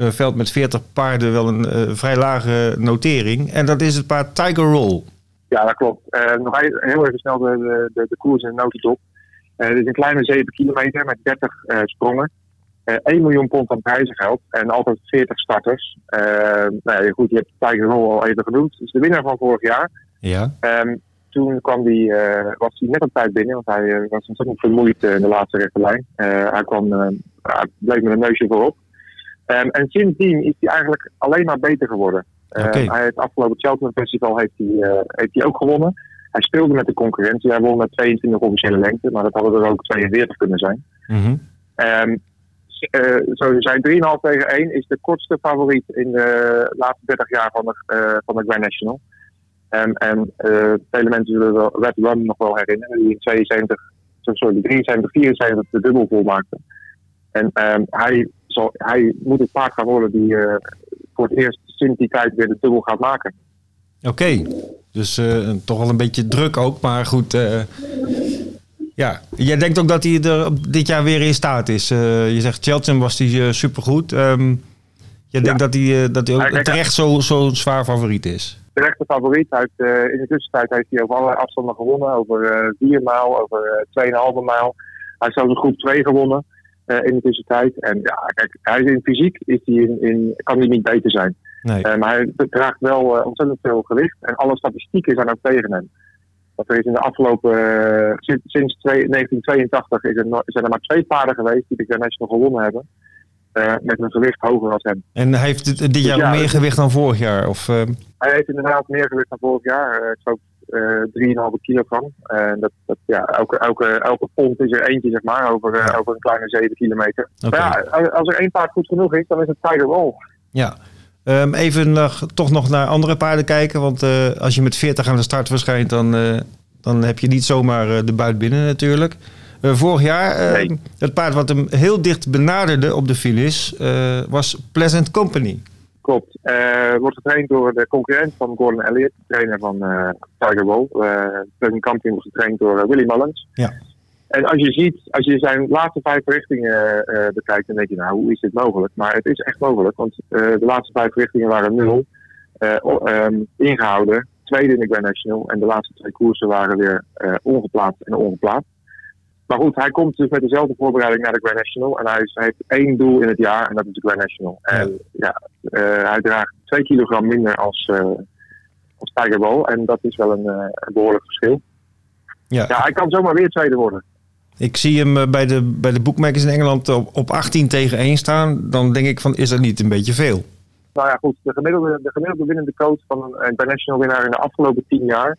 eh, veld met 40 paarden wel een eh, vrij lage notering. En dat is het paard Tiger Roll. Ja, dat klopt. Eh, nog e- heel even snel de, de, de, koers in de notendop. Eh het is een kleine 7 kilometer met 30 eh, sprongen. Eh 1 miljoen pond aan prijzengeld en altijd 40 starters. Nou ja, goed, je hebt Tiger Roll al even genoemd. Is de winnaar van vorig jaar. Ja. Ehm, toen kwam die, was hij net op tijd binnen, want hij was ontzettend vermoeid in de laatste rechte lijn. Hij, kwam, bleef met een neusje voorop. Ehm, en sindsdien is hij eigenlijk alleen maar beter geworden. Eh, Oké. Hij het afgelopen Cheltenham Festival heeft hij, eh, heeft hij ook gewonnen. Hij speelde met de concurrentie. Hij won met 22 officiële lengte, maar dat hadden er ook 42 kunnen zijn. Mhm. Ehm s- eh, zo zijn 3,5 tegen 1 is de kortste favoriet in de laatste 30 jaar van de, eh, van de Grand National. Ehm, en eh vele mensen zullen wel Red Rum nog wel herinneren, die in 72, sorry, 73, 74 de dubbel volmaakte. En ehm, hij, zal, hij moet het paard gaan worden die eh, voor het eerst sinds die tijd weer de dubbel gaat maken. Oké, dus eh, toch wel een beetje druk ook, maar goed. eh, ja, jij denkt ook dat hij er dit jaar weer in staat is. Je zegt Cheltenham was hij supergoed. Ehm jij denkt dat hij, dat hij ook terecht zo, zo zwaar favoriet is. terechte favoriet. Hij heeft, in de tussentijd heeft hij over allerlei afstanden gewonnen. Over eh 4 mijl, over eh 2,5 mijl. Hij heeft zelfs een groep 2 gewonnen in de tussentijd. En ja, kijk, hij is in fysiek is hij in, in, kan hij niet beter zijn. Nee. Eh, maar hij draagt wel eh, ontzettend veel gewicht. En alle statistieken zijn ook tegen hem. Want er is in de afgelopen, eh, sinds, sinds twee- 1982 is er, zijn er maar twee paarden geweest die de Grand National gewonnen hebben. eh, met een gewicht hoger dan hem. En hij heeft dit, dit jaar Ja, meer dat- gewicht dan vorig jaar. Of, eh, Hij heeft inderdaad meer gewicht dan vorig jaar. eh, Ik geloof eh 3,5 kilogram. En dat, dat, ja, elke, elke, elke pond is er eentje, zeg maar, over, eh, over een kleine 7 kilometer. Maar ja, als er één paard goed genoeg is, dan is het Tiger Roll. ja. Ehm, even nog, toch nog naar andere paarden kijken. Want eh, als je met 40 aan de start verschijnt, dan, eh, dan heb je niet zomaar eh, de buit binnen natuurlijk. Eh, vorig jaar, eh, Nee. het paard wat hem heel dicht benaderde op de finish, eh, was Pleasant Company. Klopt. Eh wordt getraind door de concurrent van Gordon Elliott, trainer van eh, Tiger Roll. Uh, Pleasant Company wordt getraind door eh, Willy Mullins. Ja. En als je ziet, als je zijn laatste vijf richtingen eh, bekijkt, dan denk je, nou, hoe is dit mogelijk? Maar het is echt mogelijk, want eh, de laatste vijf richtingen waren nul eh, ehm, ingehouden. Tweede in de Grand National en de laatste twee koersen waren weer eh, ongeplaatst en ongeplaatst. Maar goed, hij komt dus met dezelfde voorbereiding naar de Grand National. En hij, is- hij heeft één doel in het jaar en dat is de Grand National. En ja, eh, hij draagt twee kilogram minder als, eh als Tiger Roll. En dat is wel een, eh, een behoorlijk verschil. Ja. Ja, hij kan zomaar weer tweede worden. Ik zie hem bij de, bij de bookmakers in Engeland op, op 18 tegen 1 staan. Dan denk ik van, is dat niet een beetje veel? Nou ja, goed. De gemiddelde, de gemiddelde winnende coach van een international winnaar in de afgelopen tien jaar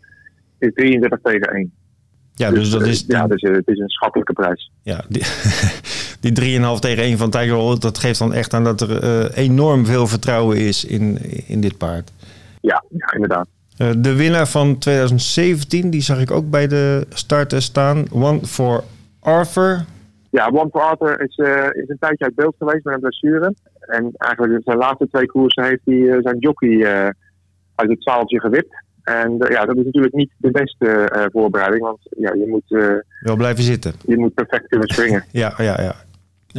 is 33 tegen 1. Ja, dus, dat eh, is... ja, dus eh, het is een schappelijke prijs. Ja, die, die 3,5 tegen 1 van Tiger Roll, dat geeft dan echt aan dat er eh, enorm veel vertrouwen is in, in dit paard. Ja, ja inderdaad. De winnaar van 2017, die zag ik ook bij de starter staan. One for Arthur. Ja, One for Arthur is, is een tijdje uit beeld geweest met een blessure. En eigenlijk in zijn laatste twee koersen heeft hij zijn jockey uit het zaaltje gewipt. En eh, ja, dat is natuurlijk niet de beste eh, voorbereiding, want ja, je, moet, eh, Wel blijven zitten. je moet perfect kunnen springen. Ja, ja, ja.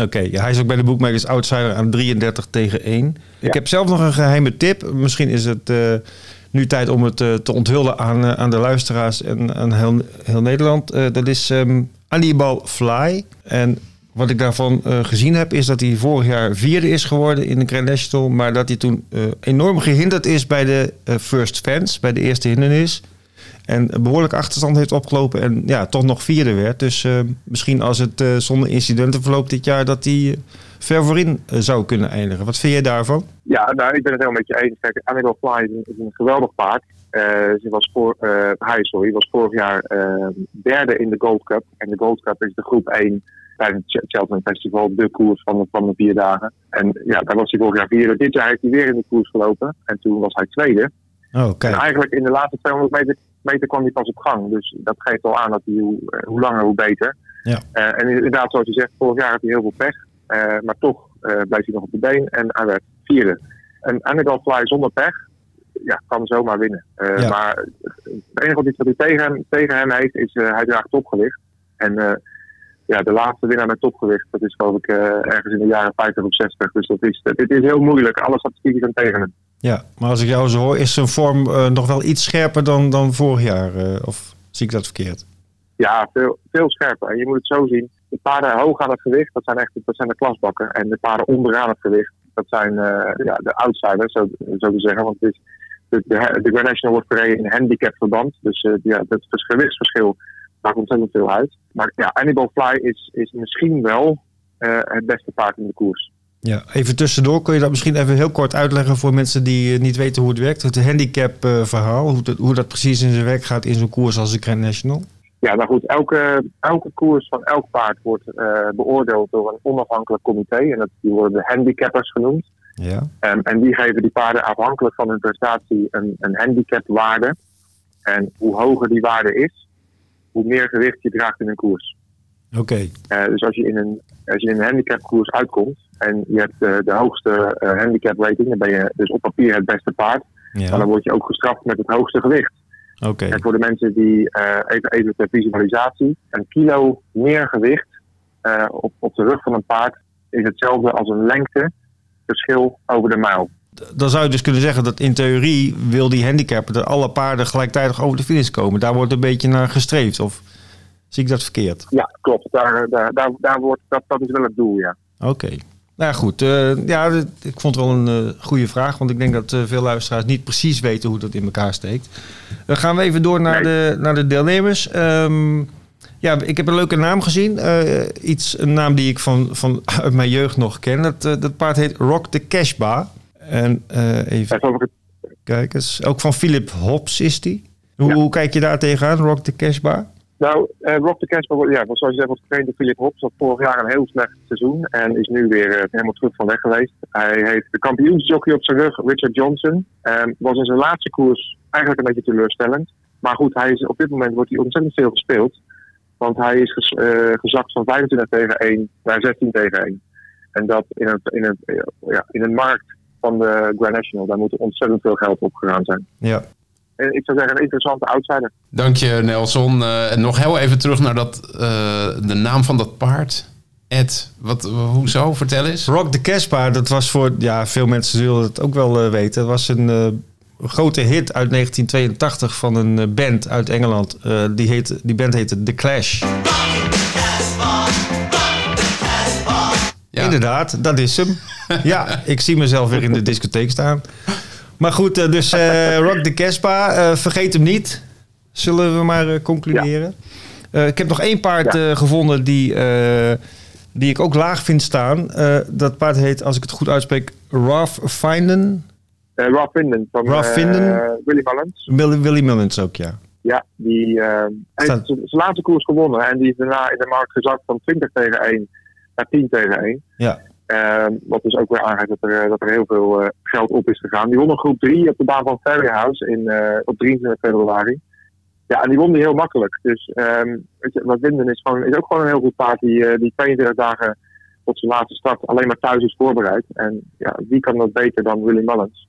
Oké, ja, hij is ook bij de bookmakers outsider aan 33 tegen 1. Ik heb zelf nog een geheime tip. Misschien is het nu tijd om het te onthullen aan, aan de luisteraars en aan heel, heel Nederland. Dat is ehm Anibal Fly. En wat ik daarvan eh, gezien heb, is dat hij vorig jaar vierde is geworden in de Grand National. Maar dat hij toen eh, enorm gehinderd is bij de eh, first fence, bij de eerste hindernis. En een behoorlijke achterstand heeft opgelopen en ja, toch nog vierde werd. Dus misschien als het zonder incidenten verloopt dit jaar, dat hij ver voorin zou kunnen eindigen. Wat vind jij daarvan? Ja, nou, ik ben het helemaal met je eens. Kijk, Fly is een geweldig paard. Eh, ze was voor, eh, hij, sorry, was vorig jaar eh, derde in de Gold Cup. En de Gold Cup is de groep 1 tijdens het Ch- Cheltenham Festival, de koers van de, van de vier dagen. En ja, daar was hij vorig jaar vierde. Dit jaar heeft hij weer in de koers gelopen. En toen was hij tweede. Oh, En eigenlijk in de laatste 200 meter, meter kwam hij pas op gang. Dus dat geeft al aan dat hij hoe, eh, hoe langer, hoe beter. Ja. En inderdaad, zoals je zegt, vorig jaar had hij heel veel pech. Maar toch eh bleef hij nog op de been en hij werd vierde. En Annabelle Fly zonder pech ja, kan zomaar winnen. Eh, Ja. Maar het enige wat hij- tegen hem, tegen hem heeft, is uh, hij draagt topgewicht. En eh, ja, de laatste winnaar met topgewicht, dat is geloof ik ergens in de jaren 50 of 60. Dus dat is, het is heel moeilijk. Alle statistieken zijn tegen hem. Ja, maar als ik jou zo hoor, is zijn vorm nog wel iets scherper dan, dan vorig jaar. of zie ik dat verkeerd? Ja, veel, veel scherper. En je moet het zo zien. De paarden hoog aan het gewicht, dat zijn echt dat zijn de klasbakken. En de paarden onderaan het gewicht, dat zijn ja, de outsiders, zo, zo te zeggen. Want het is, de, de, National wordt gereden in handicapverband. Dus eh, ja, het vers- gewichtsverschil maakt ontzettend veel uit. Maar ja, Annibal Fly is, is misschien wel eh, het beste paard in de koers. Ja, even tussendoor. Kun je dat misschien even heel kort uitleggen voor mensen die eh, niet weten hoe het werkt? Het handicap-verhaal, hoe, dat- hoe dat precies in zijn werk gaat in zo'n koers als de Grand National? Ja, nou goed, elke, elke koers van elk paard wordt beoordeeld door een onafhankelijk comité. En dat, die worden de handicappers genoemd. Ja. Um, en die geven die paarden afhankelijk van hun prestatie een, een handicapwaarde. En hoe hoger die waarde is, hoe meer gewicht je draagt in een koers. Oké. Uh, dus als je in een, als je in een handicapkoers uitkomt en je hebt uh, de hoogste uh, handicap rating, dan ben je dus op papier het beste paard. Ja. Maar dan word je ook gestraft met het hoogste gewicht. Oké. En voor de mensen die even, even ter visualisatie, een kilo meer gewicht op, op de rug van een paard is hetzelfde als een lengteverschil over de mijl. Dan zou je dus kunnen zeggen dat in theorie wil die handicapper dat alle paarden gelijktijdig over de finish komen. Daar wordt een beetje naar gestreefd. Of zie ik dat verkeerd? Ja, klopt. Daar, daar, daar, daar wordt, dat, dat is wel het doel, ja. Oké. Okay. Nou goed. Uh, ja, ik vond het wel een uh, goede vraag. Want ik denk dat uh, veel luisteraars niet precies weten hoe dat in elkaar steekt. Dan gaan we even door naar, nee. de, naar de deelnemers. Um, ja, ik heb een leuke naam gezien. Uh, iets, een naam die ik van, van uit mijn jeugd nog ken. Dat, uh, dat paard heet Rock the Cashba. En uh, even kijken. Ook van Philip Hobbs is die. Hoe, ja. hoe, kijk je daar tegenaan, Rock the Cashba? Nou, Rock the Cashba, ja, zoals je zegt, wordt getraind door Philip Hobbs. Had vorig jaar een heel slecht seizoen en is nu weer helemaal terug van weg geweest. Hij heeft de kampioensjockey op zijn rug, Richard Johnson. Um, was in zijn laatste koers eigenlijk een beetje teleurstellend. Maar goed, hij is, op dit moment wordt hij ontzettend veel gespeeld. Want hij is ges- eh, gezakt van 25 tegen 1 naar 16 tegen 1. En dat in een, in een, ja, in een markt van de Grand National, daar moet ontzettend veel geld opgegaan zijn. Ja. En ik zou zeggen, een interessante outsider. Dank je, Nelson. Eh, en nog heel even terug naar dat, eh, de naam van dat paard. Ed, wat, hoezo? Vertel eens. Rock the Casbah, dat was voor, ja, veel mensen zullen het ook wel weten. Het was een eh, grote hit uit 1982 van een eh, band uit Engeland. Eh, die, heet, die band heette The Clash. Ja. Inderdaad, dat is hem. ja, ik zie mezelf weer in de discotheek staan. Maar goed, eh, dus eh, Rock the Casbah, eh, vergeet hem niet. Zullen we maar concluderen. Eh, ik heb nog één paard Ja. gevonden die, eh, die ik ook laag vind staan. Eh, dat paard heet, als ik het goed uitspreek, Ralph Finden. Rob Vinden van Rob eh, Vinden. Willy Mullins. Willy, Willy Mullins ook, ja. Ja, die eh, heeft zijn laatste koers gewonnen. En die is daarna in de markt gezakt van 20 tegen 1 naar 10 tegen 1. Ja, Ehm, wat dus ook weer aangeeft dat er, dat er heel veel geld op is gegaan. Die won een groep 3 op de baan van Ferryhouse in, op 23 februari. Ja, en die won die heel makkelijk. Dus weet je, wat Winden is, gewoon, is ook gewoon een heel goed paard die, die 22 dagen tot zijn laatste start alleen maar thuis is voorbereid. En ja, wie kan dat beter dan Willy Mullins?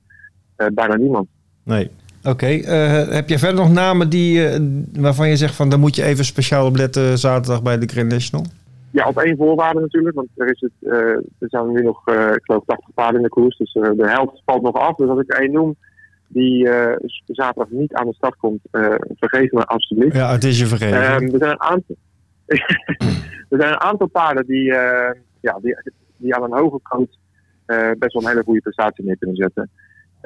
Eh, bijna niemand. nee. Oké, eh, heb je verder nog namen die, eh, waarvan je zegt van... daar moet je even speciaal op letten zaterdag bij de Grand National? Ja, op één voorwaarde natuurlijk. Want er, is het, er zijn nu nog, ik geloof, 80 paarden in de koers. Dus de helft valt nog af. Dus als ik één noem die zaterdag niet aan de start komt, vergeet me alsjeblieft. Ja, het is je vergeten. Ehm, er, zijn een aantal, er zijn een aantal paarden die, ja, die, die aan een hoge kant best wel een hele goede prestatie neer kunnen zetten.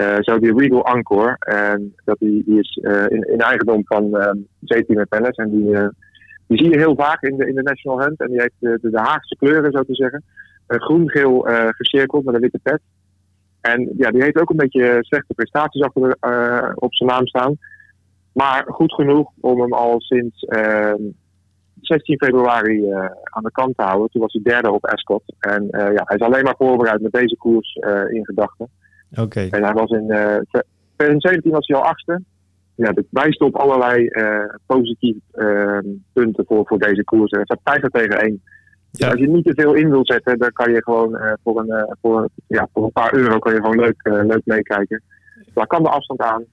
Eh, zo die Regal Encore. En dat die, die is eh, in, in eigendom van ehm JT McPennis. En die, eh, die zie je heel vaak in de, in de National Hunt. En die heeft de, de, de Haagse kleuren, zo te zeggen. Eh, Groen-geel eh gecirkeld met een witte pet. En ja, die heeft ook een beetje slechte prestaties achter, eh, op zijn naam staan. Maar goed genoeg om hem al sinds ehm 16 februari eh, aan de kant te houden. Toen was hij derde op Ascot. En eh, ja, hij is alleen maar voorbereid met deze koers eh, in gedachten. Oké. En hij was in eh, 2017 was hij al achtste. Ja, dat wijst op allerlei eh, positieve eh, punten voor, voor deze koers. Het staat 50 tegen 1. Ja. Als je niet te veel in wil zetten, dan kan je gewoon eh, voor, een, voor, ja, voor een paar euro kan je gewoon leuk, leuk meekijken. Hij kan de afstand aan.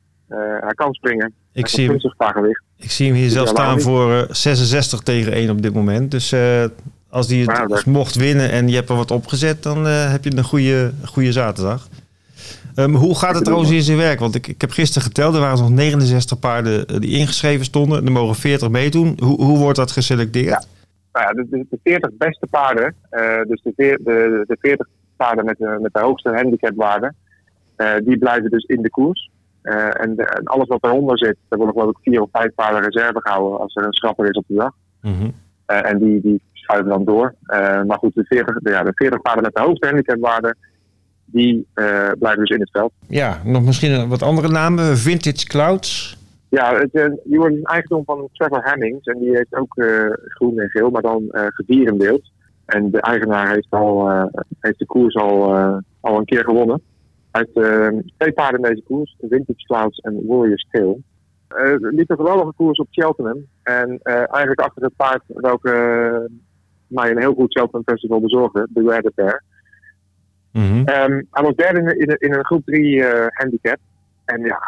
hij kan springen. Ik hij zie hem. Ik zie hem hier zelf staan voor eh, 66 tegen 1 op dit moment. Dus als die het mocht winnen en je hebt er wat opgezet, dan heb je een goede, goede zaterdag. Ehm, hoe gaat het trouwens in zijn werk? Want ik, ik heb gisteren geteld, er waren nog 69 paarden eh, die ingeschreven stonden. Er mogen 40 meedoen. Hoe, hoe wordt dat geselecteerd? Nou ja, de, de, de 40 beste paarden, eh, dus de, veer- de, de 40 paarden met de, met de hoogste handicapwaarde, eh, die blijven dus in de koers. Eh, en, de- en alles wat eronder zit, daar worden geloof ik vier of vijf paarden reserve gehouden als er een schrapper is op de dag. Mhm. Eh, en die, die schuiven dan door. Eh, maar goed, de 40, de, ja, de 40 paarden met de hoogste handicapwaarde, die eh, blijven dus in het veld. Ja, nog misschien een- wat andere namen. Vintage Clouds. Ja, het, eh, die wordt een eigendom van Trevor Hemmings. En die heeft ook eh, groen en geel, maar dan eh gedierenbeeld. En de eigenaar heeft, al, heeft de koers al, al een keer gewonnen. Hij heeft twee paarden in deze koers, Vintage Clouds en Warriors Tail. Eh liep een geweldige koers op Cheltenham. En eigenlijk achter het paard welke mij een heel goed Cheltenham Festival bezorgde, de Red Bear. Mhm. Ehm, hij was derde in, in, in een groep 3 handicap. En ja,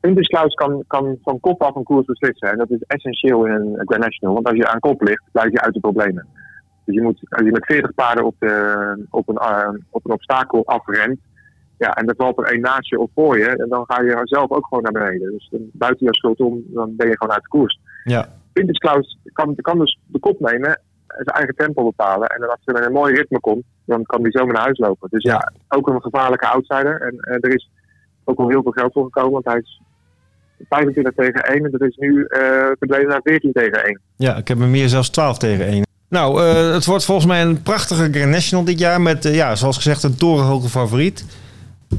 Vintage Clouds kan, kan van kop af een koers beslissen. En dat is essentieel in een Grand National. Want als je aan kop ligt, blijf je uit de problemen. Dus je moet, als je met 40 paarden op, de, op, een, eh, op een obstakel afremt. Ja, en er valt er één naast je of voor je. En dan ga je zelf ook gewoon naar beneden. Dus dan buiten je schuld om, dan ben je gewoon uit de koers. Ja. Vintage Clouds kan, kan dus de kop nemen, zijn eigen tempo bepalen. En dan als er een mooi ritme komt, dan kan hij zo naar huis lopen. Dus ja, ook een gevaarlijke outsider. En eh, er is ook al heel veel geld voor gekomen, want hij is 25 tegen 1 en dat is nu eh verdwenen naar 14 tegen 1. Ja, ik heb hem meer zelfs 12 tegen 1. Nou, eh, het wordt volgens mij een prachtige Grand National dit jaar. Met, ja, zoals gezegd, een torenhoge favoriet.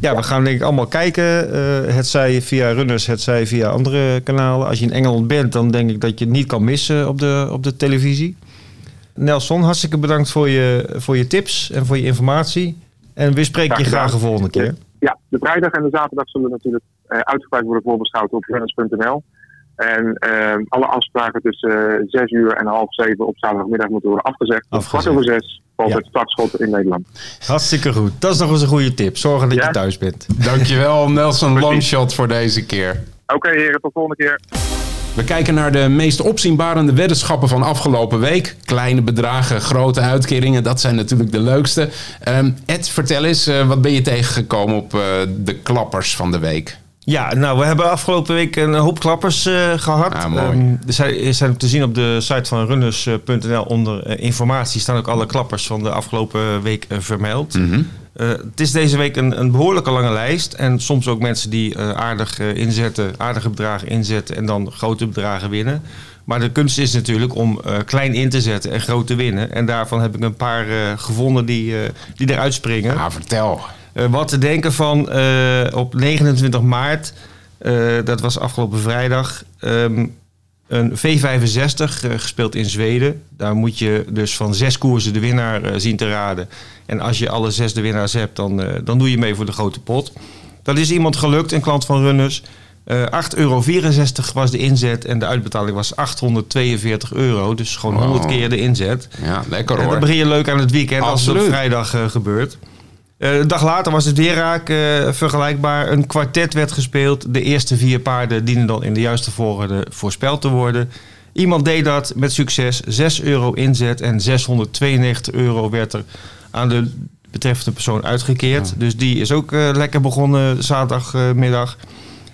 Ja, we gaan denk ik allemaal kijken. eh het zij via Runners, het zij via andere kanalen. Als je in Engeland bent, dan denk ik dat je het niet kan missen op de, op de televisie. Nelson, hartstikke bedankt voor je, voor je tips en voor je informatie. En we spreken je Graag de volgende keer. Ja, de vrijdag en de zaterdag zullen natuurlijk eh, uitgebreid worden voorbeschouwd op runners.nl. En ehm, alle afspraken tussen 6 uur en half 7 op zaterdagmiddag moeten worden afgezegd. Om Afgezegd. kwart over 6 valt Ja. het startschot in Nederland. Hartstikke goed. Dat is nog eens een goede tip. Zorgen dat Ja. je thuis bent. Dankjewel Nelson Longshot voor deze keer. Oké heren, tot volgende keer. We kijken naar de meest opzienbarende weddenschappen van afgelopen week. Kleine bedragen, grote uitkeringen, dat zijn natuurlijk de leukste. Ehm, Ed, vertel eens, eh, wat ben je tegengekomen op eh, de klappers van de week? Ja, nou, we hebben afgelopen week een hoop klappers eh, gehad. Ah, mooi. Ehm, er zijn, er zijn te zien op de site van runners.nl onder informatie staan ook alle klappers van de afgelopen week vermeld. Mhm. Eh, het is deze week een, een behoorlijke lange lijst. En soms ook mensen die eh, aardig eh, inzetten, aardige bedragen inzetten en dan grote bedragen winnen. Maar de kunst is natuurlijk om klein in te zetten en groot te winnen. En daarvan heb ik een paar gevonden die, die eruit springen. Ah, vertel. Wat te denken van op 29 maart, dat was afgelopen vrijdag, ehm, een V65 eh, gespeeld in Zweden. Daar moet je dus van zes koersen de winnaar eh, zien te raden. En als je alle zes de winnaars hebt, dan, eh, dan doe je mee voor de grote pot. Dat is iemand gelukt, een klant van Runners. Eh 8,64 euro was de inzet en de uitbetaling was 842 euro. Dus gewoon Wow. 100 keer de inzet. Ja, lekker En hoor. dan begin je leuk aan het weekend als het op vrijdag gebeurt. Eh, een dag later was het weer raak eh, vergelijkbaar. Een kwartet werd gespeeld. De eerste vier paarden dienen dan in de juiste volgorde voorspeld te worden. Iemand deed dat met succes. 6 euro inzet en 692 euro werd er aan de betreffende persoon uitgekeerd. Dus die is ook eh, lekker begonnen zaterdagmiddag.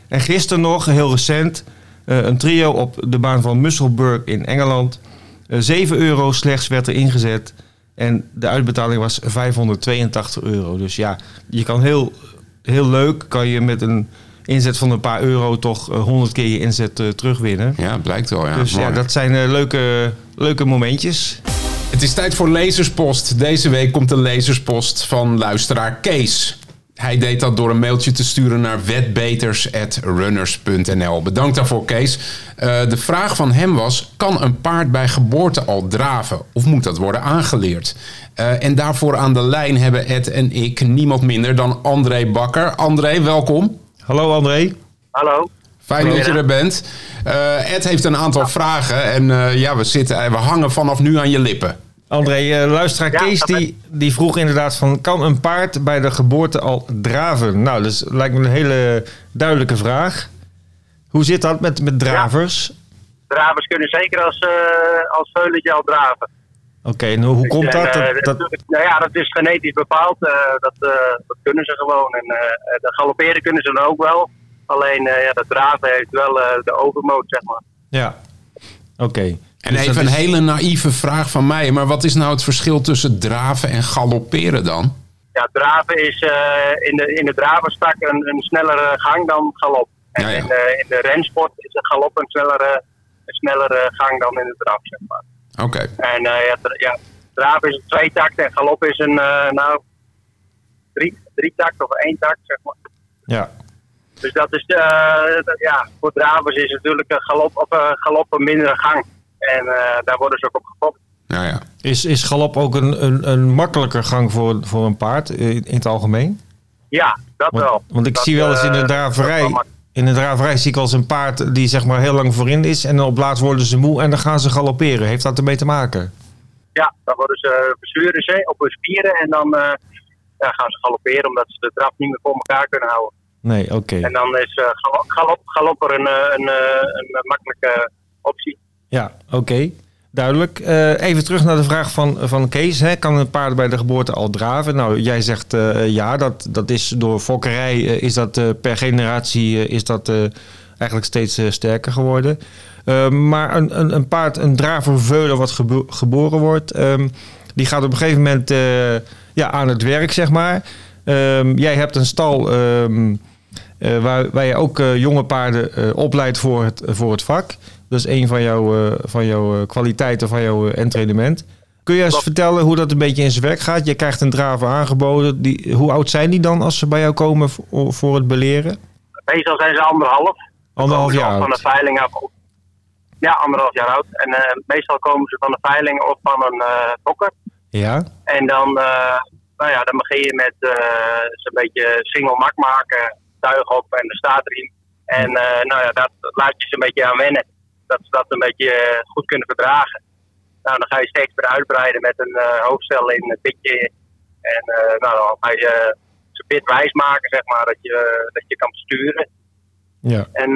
En gisteren nog, heel recent, eh, een trio op de baan van Musselburgh in Engeland. Eh, 7 euro slechts werd er ingezet. En de uitbetaling was 582 euro. Dus ja, je kan heel, heel leuk, kan je met een inzet van een paar euro toch eh, 100 keer je inzet eh, terugwinnen. Ja, blijkt wel. Ja. dus ja, dat zijn eh, leuke, leuke momentjes. Het is tijd voor Lezerspost. Deze week komt de Lezerspost van luisteraar Kees. Hij deed dat door een mailtje te sturen naar wetbeters.runners.nl. Bedankt daarvoor, Kees. Eh, de vraag van hem was: kan een paard bij geboorte al draven? Of moet dat worden aangeleerd? Eh, en daarvoor aan de lijn hebben Ed en ik niemand minder dan André Bakker. André, welkom. Hallo André. Hallo. Fijn dat je er bent. Eh, Ed heeft een aantal vragen en eh, ja, we, zitten, we hangen vanaf nu aan je lippen. André, eh, luisteraar Ja, Kees die, die vroeg inderdaad van... kan een paard bij de geboorte al draven? Nou, dat is- lijkt me een hele duidelijke vraag. Hoe zit dat met, met dravers? Dravers kunnen zeker als, eh als veulentje al draven. Oké, en hoe, hoe komt En, dat? eh, dat, dat Nou ja, dat is genetisch bepaald. eh, dat, eh, dat kunnen ze gewoon. En eh, de galopperen kunnen ze dan ook wel. Alleen eh, ja, dat draven heeft wel eh, de overmoot, zeg maar. ja, oké. En Dus even een is- hele naïeve vraag van mij. Maar wat is nou het verschil tussen draven en galopperen dan? Ja, draven is eh, in, de, in de dravenstak een, een snellere gang dan galop. En Ja, ja. In, de, in de rensport is een galop een snellere, een snellere gang dan in de draf, zeg maar. Oké. En eh, ja, ja, draven is een tweetakt en galop is een, eh, nou, drie, drie takt of één takt, zeg maar. Ja, Dus dat is, eh, dat- ja, voor dravers is natuurlijk een galop, of, galop een mindere gang. En eh, daar worden ze ook op gefokt. Nou ja. is, is galop ook een, een, een makkelijker gang voor, voor een paard eh, in, in het algemeen? Ja, dat Want, wel. want ik Dat, zie wel eens in de eh, draverij... In de draverij zie ik wel eens een paard die zeg maar heel lang voorin is... en dan op laatst worden ze moe en dan gaan ze galopperen. Heeft dat ermee te maken? Ja, dan worden ze verzuren ze op hun spieren en dan eh, ja, gaan ze galopperen omdat ze de draf niet meer voor elkaar kunnen houden. Nee, oké. En dan is eh, galo- galop, galopper een, een, eh, een, eh, makkelijke optie. Ja, oké. Duidelijk. Eh, even terug naar de vraag van, van Kees. Hè. Kan een paard bij de geboorte al draven? Nou, jij zegt eh, ja, dat, dat is door fokkerij eh, is dat per generatie is dat eigenlijk steeds sterker geworden. Maar een, een, een paard, een draver veulen wat gebo- geboren wordt, ehm, die gaat op een gegeven moment ja, aan het werk, zeg maar. Ehm, jij hebt een stal ehm, eh, waar, waar je ook jonge paarden opleidt voor het, voor het vak. Dat is een van jouw, eh, van jouw eh, kwaliteiten van jouw uh, entrainement. Kun je eens vertellen hoe dat een beetje in zijn werk gaat? Je krijgt een draver aangeboden. Die, hoe oud zijn die dan als ze bij jou komen voor, voor het beleren? Meestal zijn ze anderhalf. Anderhalf jaar Van de veiling af. Ja, anderhalf jaar oud. En eh, meestal komen ze van de veiling of van een eh fokker. Ja, En dan, eh, nou ja, dan begin je met eh, ze een beetje single mak maken, tuig op en de staatriem. En eh, nou ja, dat laat je ze een beetje aan wennen. Dat ze dat een beetje eh, goed kunnen verdragen. Nou, dan ga je steeds weer uitbreiden met een eh, hoofdstel in een pitje. En eh, nou, dan ga je ze pit wijs maken, zeg maar, dat je, dat je kan sturen. Ja. En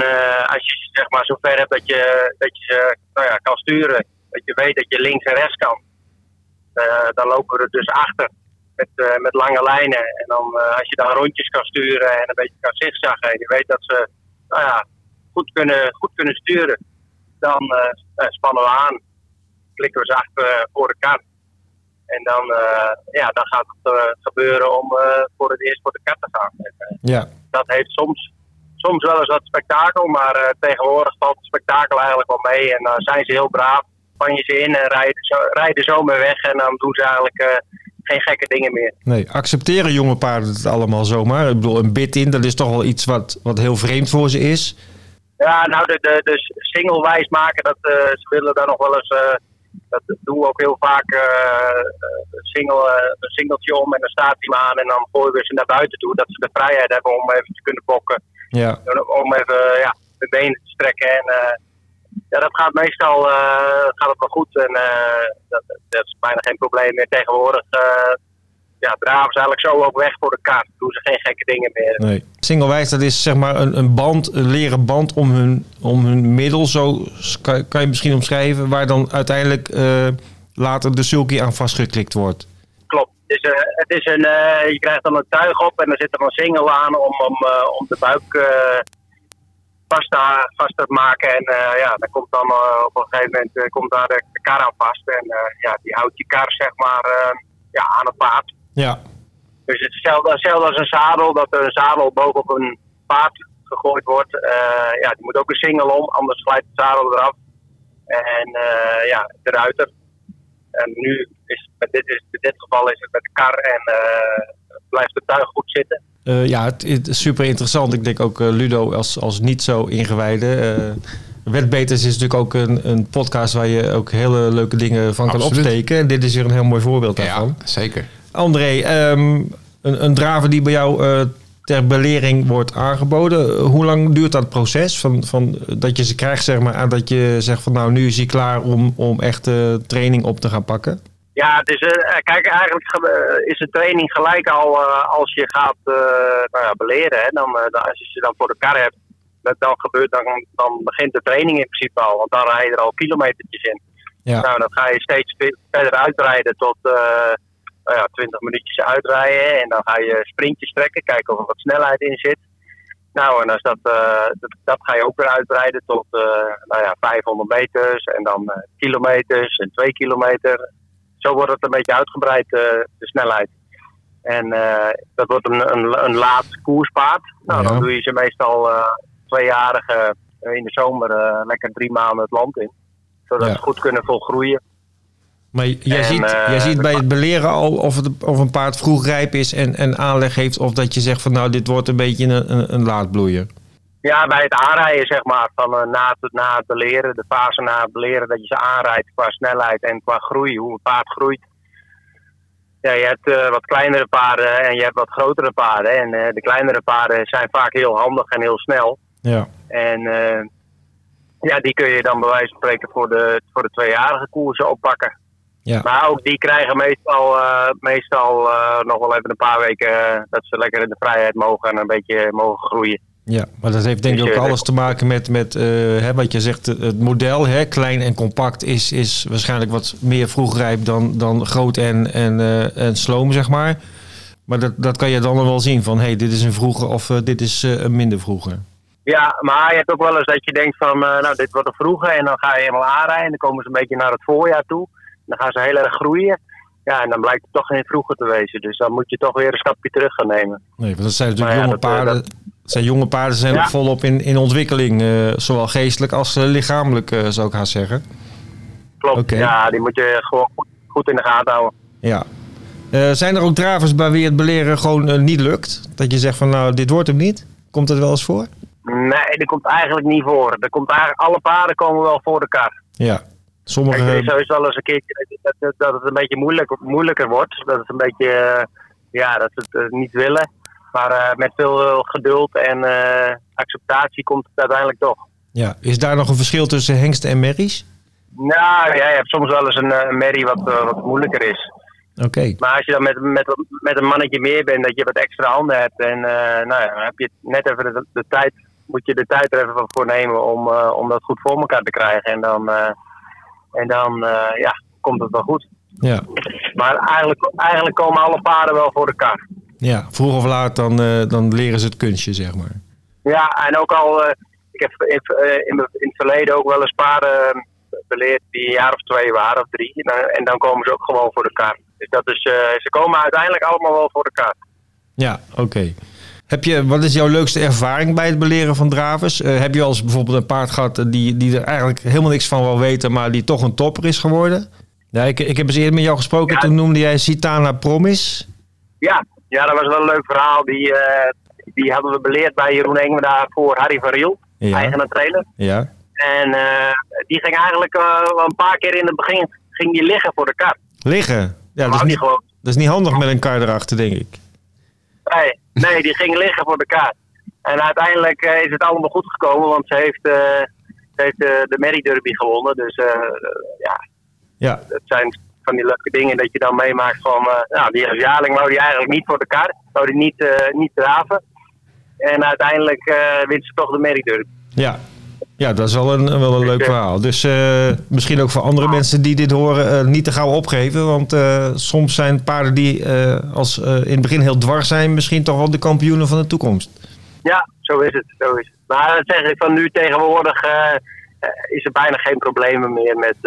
als je ze, zeg maar zover hebt dat je, dat je ze nou ja, kan sturen, dat je weet dat je links en rechts kan, dan lopen we er dus achter met, met lange lijnen. En dan, als je dan rondjes kan sturen en een beetje kan zigzaggen en je weet dat ze nou ja, goed, kunnen, goed kunnen sturen, dan eh, eh, spannen we aan, klikken we ze achter voor de kar. En dan, eh, ja, dan gaat het eh, gebeuren om eh, voor het eerst voor de kar te gaan. En, eh, Ja. dat heeft soms, soms wel eens wat spektakel, maar eh, tegenwoordig valt het spektakel eigenlijk wel mee. En dan zijn ze heel braaf, van je ze in en rijden zo, rijden zo mee weg. En dan doen ze eigenlijk eh, geen gekke dingen meer. Nee, accepteren jonge paarden het allemaal zomaar? Ik bedoel, een bit in, dat is toch wel iets wat, wat heel vreemd voor ze is. Ja, nou, de, de, de single wijs maken, dat, eh, ze willen daar nog wel eens. eh, dat doen we ook heel vaak. een, single, een singeltje om en dan staat hij maar aan. En dan gooien we ze naar buiten toe. Dat ze de vrijheid hebben om even te kunnen bokken. Ja. Om even ja, de benen te strekken. En ja, dat gaat meestal gaat het wel goed. En eh, dat, dat is bijna geen probleem meer. Tegenwoordig ja, draven ze eigenlijk zo ook weg voor de kaart. Doen ze geen gekke dingen meer. Nee. Singlewijs, dat is zeg maar een, een band, een leren band om hun, om hun middel, zo kan, kan je misschien omschrijven, waar dan uiteindelijk eh, later de sulky aan vastgeklikt wordt. Klopt. Het is, eh, het is een, eh, je krijgt dan een tuig op en er zit er een single aan om, om, om de buik vast, te, vast te maken. En ja, dan komt dan op een gegeven moment komt daar de, de kar aan vast. En ja, die houdt die kar zeg maar ja, aan het paard. Ja. Dus het is hetzelfde, hetzelfde als een zadel, dat er een zadel bovenop een paard gegooid wordt. Eh, ja, die moet ook een single om, anders glijdt het zadel eraf. En eh, ja, de ruiter. En nu is met dit, is, in dit geval is het met de kar en eh, blijft het tuig goed zitten. Eh, ja, het, het is super interessant. Ik denk ook Ludo als, als niet zo ingewijde. eh Wetbeters is natuurlijk ook een, een podcast waar je ook hele leuke dingen van kan opsteken. En dit is weer een heel mooi voorbeeld daarvan. Ja, zeker. André, ehm, een, een draver die bij jou eh, ter belering wordt aangeboden. eh, Hoe lang duurt dat proces? Van, van dat je ze krijgt, zeg maar, aan dat je zegt van nou, nu is hij klaar om, om echt eh, training op te gaan pakken? Ja, het is, eh, kijk, eigenlijk ge- is de training gelijk al eh, als je gaat eh, nou ja, beleren. Hè. Dan, eh, als je ze dan voor de kar hebt, dat, dan, gebeurt, dan, dan begint de training in principe al. Want dan rij je er al kilometertjes in. Ja. Nou, dan ga je steeds ve- verder uitrijden tot eh, nou ja, 20 minuutjes uitrijden. En dan ga je sprintjes trekken, kijken of er wat snelheid in zit. Nou, en als dat, eh, dat, dat ga je ook weer uitbreiden tot eh, nou ja, 500 meters en dan eh, kilometers en 2 kilometer. Zo wordt het een beetje uitgebreid, de snelheid. En dat wordt een, een, een laat koerspaard. Nou, Ja. dan doe je ze meestal tweejarigen in de zomer lekker drie maanden het land in. Zodat Ja. ze goed kunnen volgroeien. Maar jij, En, ziet, eh, jij ziet bij het beleren al of, het, of een paard vroeg rijp is en, en aanleg heeft. Of dat je zegt van nou, dit wordt een beetje een, een, een laadbloeier. Ja, bij het aanrijden zeg maar, van eh, na, het, na het beleren, de fase na het beleren, dat je ze aanrijdt qua snelheid en qua groei, hoe een paard groeit. Ja, je hebt eh, wat kleinere paarden en je hebt wat grotere paarden. En eh, de kleinere paarden zijn vaak heel handig en heel snel. Ja. En eh, ja, die kun je dan bij wijze van spreken voor de, voor de tweejarige koersen oppakken. Ja. Maar ook die krijgen meestal, eh, meestal eh, nog wel even een paar weken eh, dat ze lekker in de vrijheid mogen en een beetje mogen groeien. Ja, maar dat heeft denk ik Dus, ook alles te maken met, met hè, wat je zegt, het model, hè, klein en compact, is, is waarschijnlijk wat meer vroegrijp dan, dan groot en, en, en sloom, zeg maar. Maar dat, dat kan je dan wel zien van, hé, hey, dit is een vroege of dit is een minder vroege. Ja, maar je hebt ook wel eens dat je denkt van, nou dit wordt een vroege en dan ga je helemaal aanrijden en dan komen ze een beetje naar het voorjaar toe. Dan gaan ze heel erg groeien. Ja, en dan blijkt het toch geen vroege te wezen. Dus dan moet je toch weer een stapje terug gaan nemen. Nee, want dat zijn natuurlijk ja, jonge dat, eh, paarden. Dat zijn jonge paarden zijn Ja. volop in, in ontwikkeling, eh, zowel geestelijk als eh, lichamelijk, zou ik haast zeggen. Klopt, ja, die moet je gewoon goed, goed in de gaten houden. Ja. Zijn er ook dravers bij wie het beleren gewoon niet lukt? Dat je zegt van, nou, dit wordt hem niet? Komt dat wel eens voor? Nee, dat komt eigenlijk niet voor. Er komt eigenlijk, alle paarden komen wel voor de kar. Ja. Sommige... Er is sowieso wel eens een keertje dat, dat, dat het een beetje moeilijk, moeilijker wordt. Dat het een beetje, eh, ja, dat ze het eh, niet willen. Maar eh, met veel geduld en acceptatie komt het uiteindelijk toch. Ja. Is daar nog een verschil tussen hengsten en merries? Nou, ja, je hebt soms wel eens een, een merrie wat, wat moeilijker is. Oké. Maar als je dan met, met, met een mannetje meer bent, dat je wat extra handen hebt. En nou ja, dan heb je net even de, de tijd, moet je de tijd er even voor nemen om, om dat goed voor elkaar te krijgen. En dan, en dan eh, ja, komt het wel goed. Ja. Maar eigenlijk, eigenlijk komen alle paarden wel voor elkaar. ja. Vroeg of laat dan, eh, dan leren ze het kunstje, zeg maar. Ja, en ook al, eh, ik heb in, in, in het verleden ook wel eens paarden beleerd die een jaar of twee waren of drie. En dan, en dan komen ze ook gewoon voor elkaar. Dus dat is, ze komen uiteindelijk allemaal wel voor elkaar. Ja, oké. Heb je, wat is jouw leukste ervaring bij het beleren van dravers? Eh, heb je als bijvoorbeeld een paard gehad eh, die, die er eigenlijk helemaal niks van wil weten, maar die toch een topper is geworden? Ja, ik, ik heb eens eerder met jou gesproken, Ja. toen noemde jij Citana Promis. Ja, ja, dat was wel een leuk verhaal. Die, eh, die hadden we beleerd bij Jeroen Engel daar voor Harry van Riel, Ja. eigenaar trailer. Ja. En eh, die ging eigenlijk eh, wel een paar keer in het begin ging die liggen voor de kar. Liggen. Ja, dat is, niet, gewoon. dat is niet handig met een kar erachter, denk ik. Nee, nee, die ging liggen voor de kaart. En uiteindelijk eh, is het allemaal goed gekomen, want ze heeft, eh, ze heeft eh, de Merry Derby gewonnen. Dus ja, Ja, dat zijn van die leuke dingen dat je dan meemaakt van... nou, die als jaarling wou die eigenlijk niet voor de kaart, wou die niet, niet draven. En uiteindelijk wint ze toch de Merry Derby. ja. Ja, dat is wel een, wel een leuk verhaal. Dus eh, misschien ook voor andere mensen die dit horen, eh, niet te gauw opgeven. Want eh, soms zijn paarden die als, in het begin heel dwars zijn, misschien toch wel de kampioenen van de toekomst. Ja, zo is het. Zo is het. Maar dat zeg ik van nu tegenwoordig is er bijna geen problemen meer met,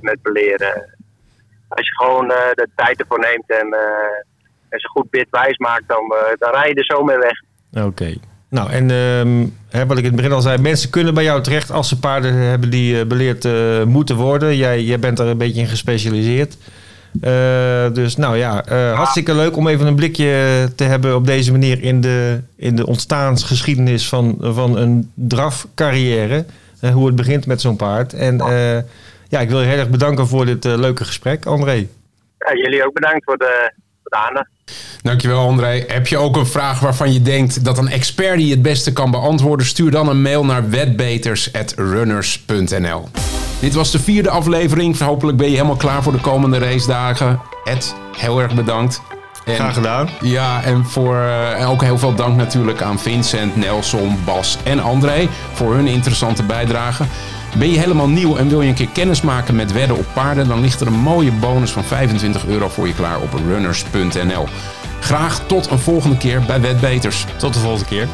met beleren. Als je gewoon de tijd ervoor neemt en, en ze goed bitwijs maakt, dan, dan rij je er zo mee weg. Oké. Nou, en ehm, hè, wat ik in het begin al zei, mensen kunnen bij jou terecht als ze paarden hebben die eh, beleerd eh, moeten worden. Jij, jij bent er een beetje in gespecialiseerd. Eh, dus nou ja, hartstikke leuk om even een blikje te hebben op deze manier in de, in de ontstaansgeschiedenis van, van een drafcarrière. Hoe het begint met zo'n paard. En ja, ik wil je heel erg bedanken voor dit leuke gesprek, André. Jullie ook bedankt voor de, aandacht. Dankjewel André. Heb je ook een vraag waarvan je denkt dat een expert die het beste kan beantwoorden? Stuur dan een mail naar wetbeters.runners.nl Dit was de vierde aflevering. Hopelijk ben je helemaal klaar voor de komende racedagen. Ed, heel erg bedankt. En- Graag gedaan. Ja, en voor eh, ook heel veel dank natuurlijk aan Vincent, Nelson, Bas en André voor hun interessante bijdrage. Ben je helemaal nieuw en wil je een keer kennis maken met wedden op paarden, dan ligt er een mooie bonus van 25 euro voor je klaar op runners.nl. Graag tot een volgende keer bij Wetbeters. Tot de volgende keer.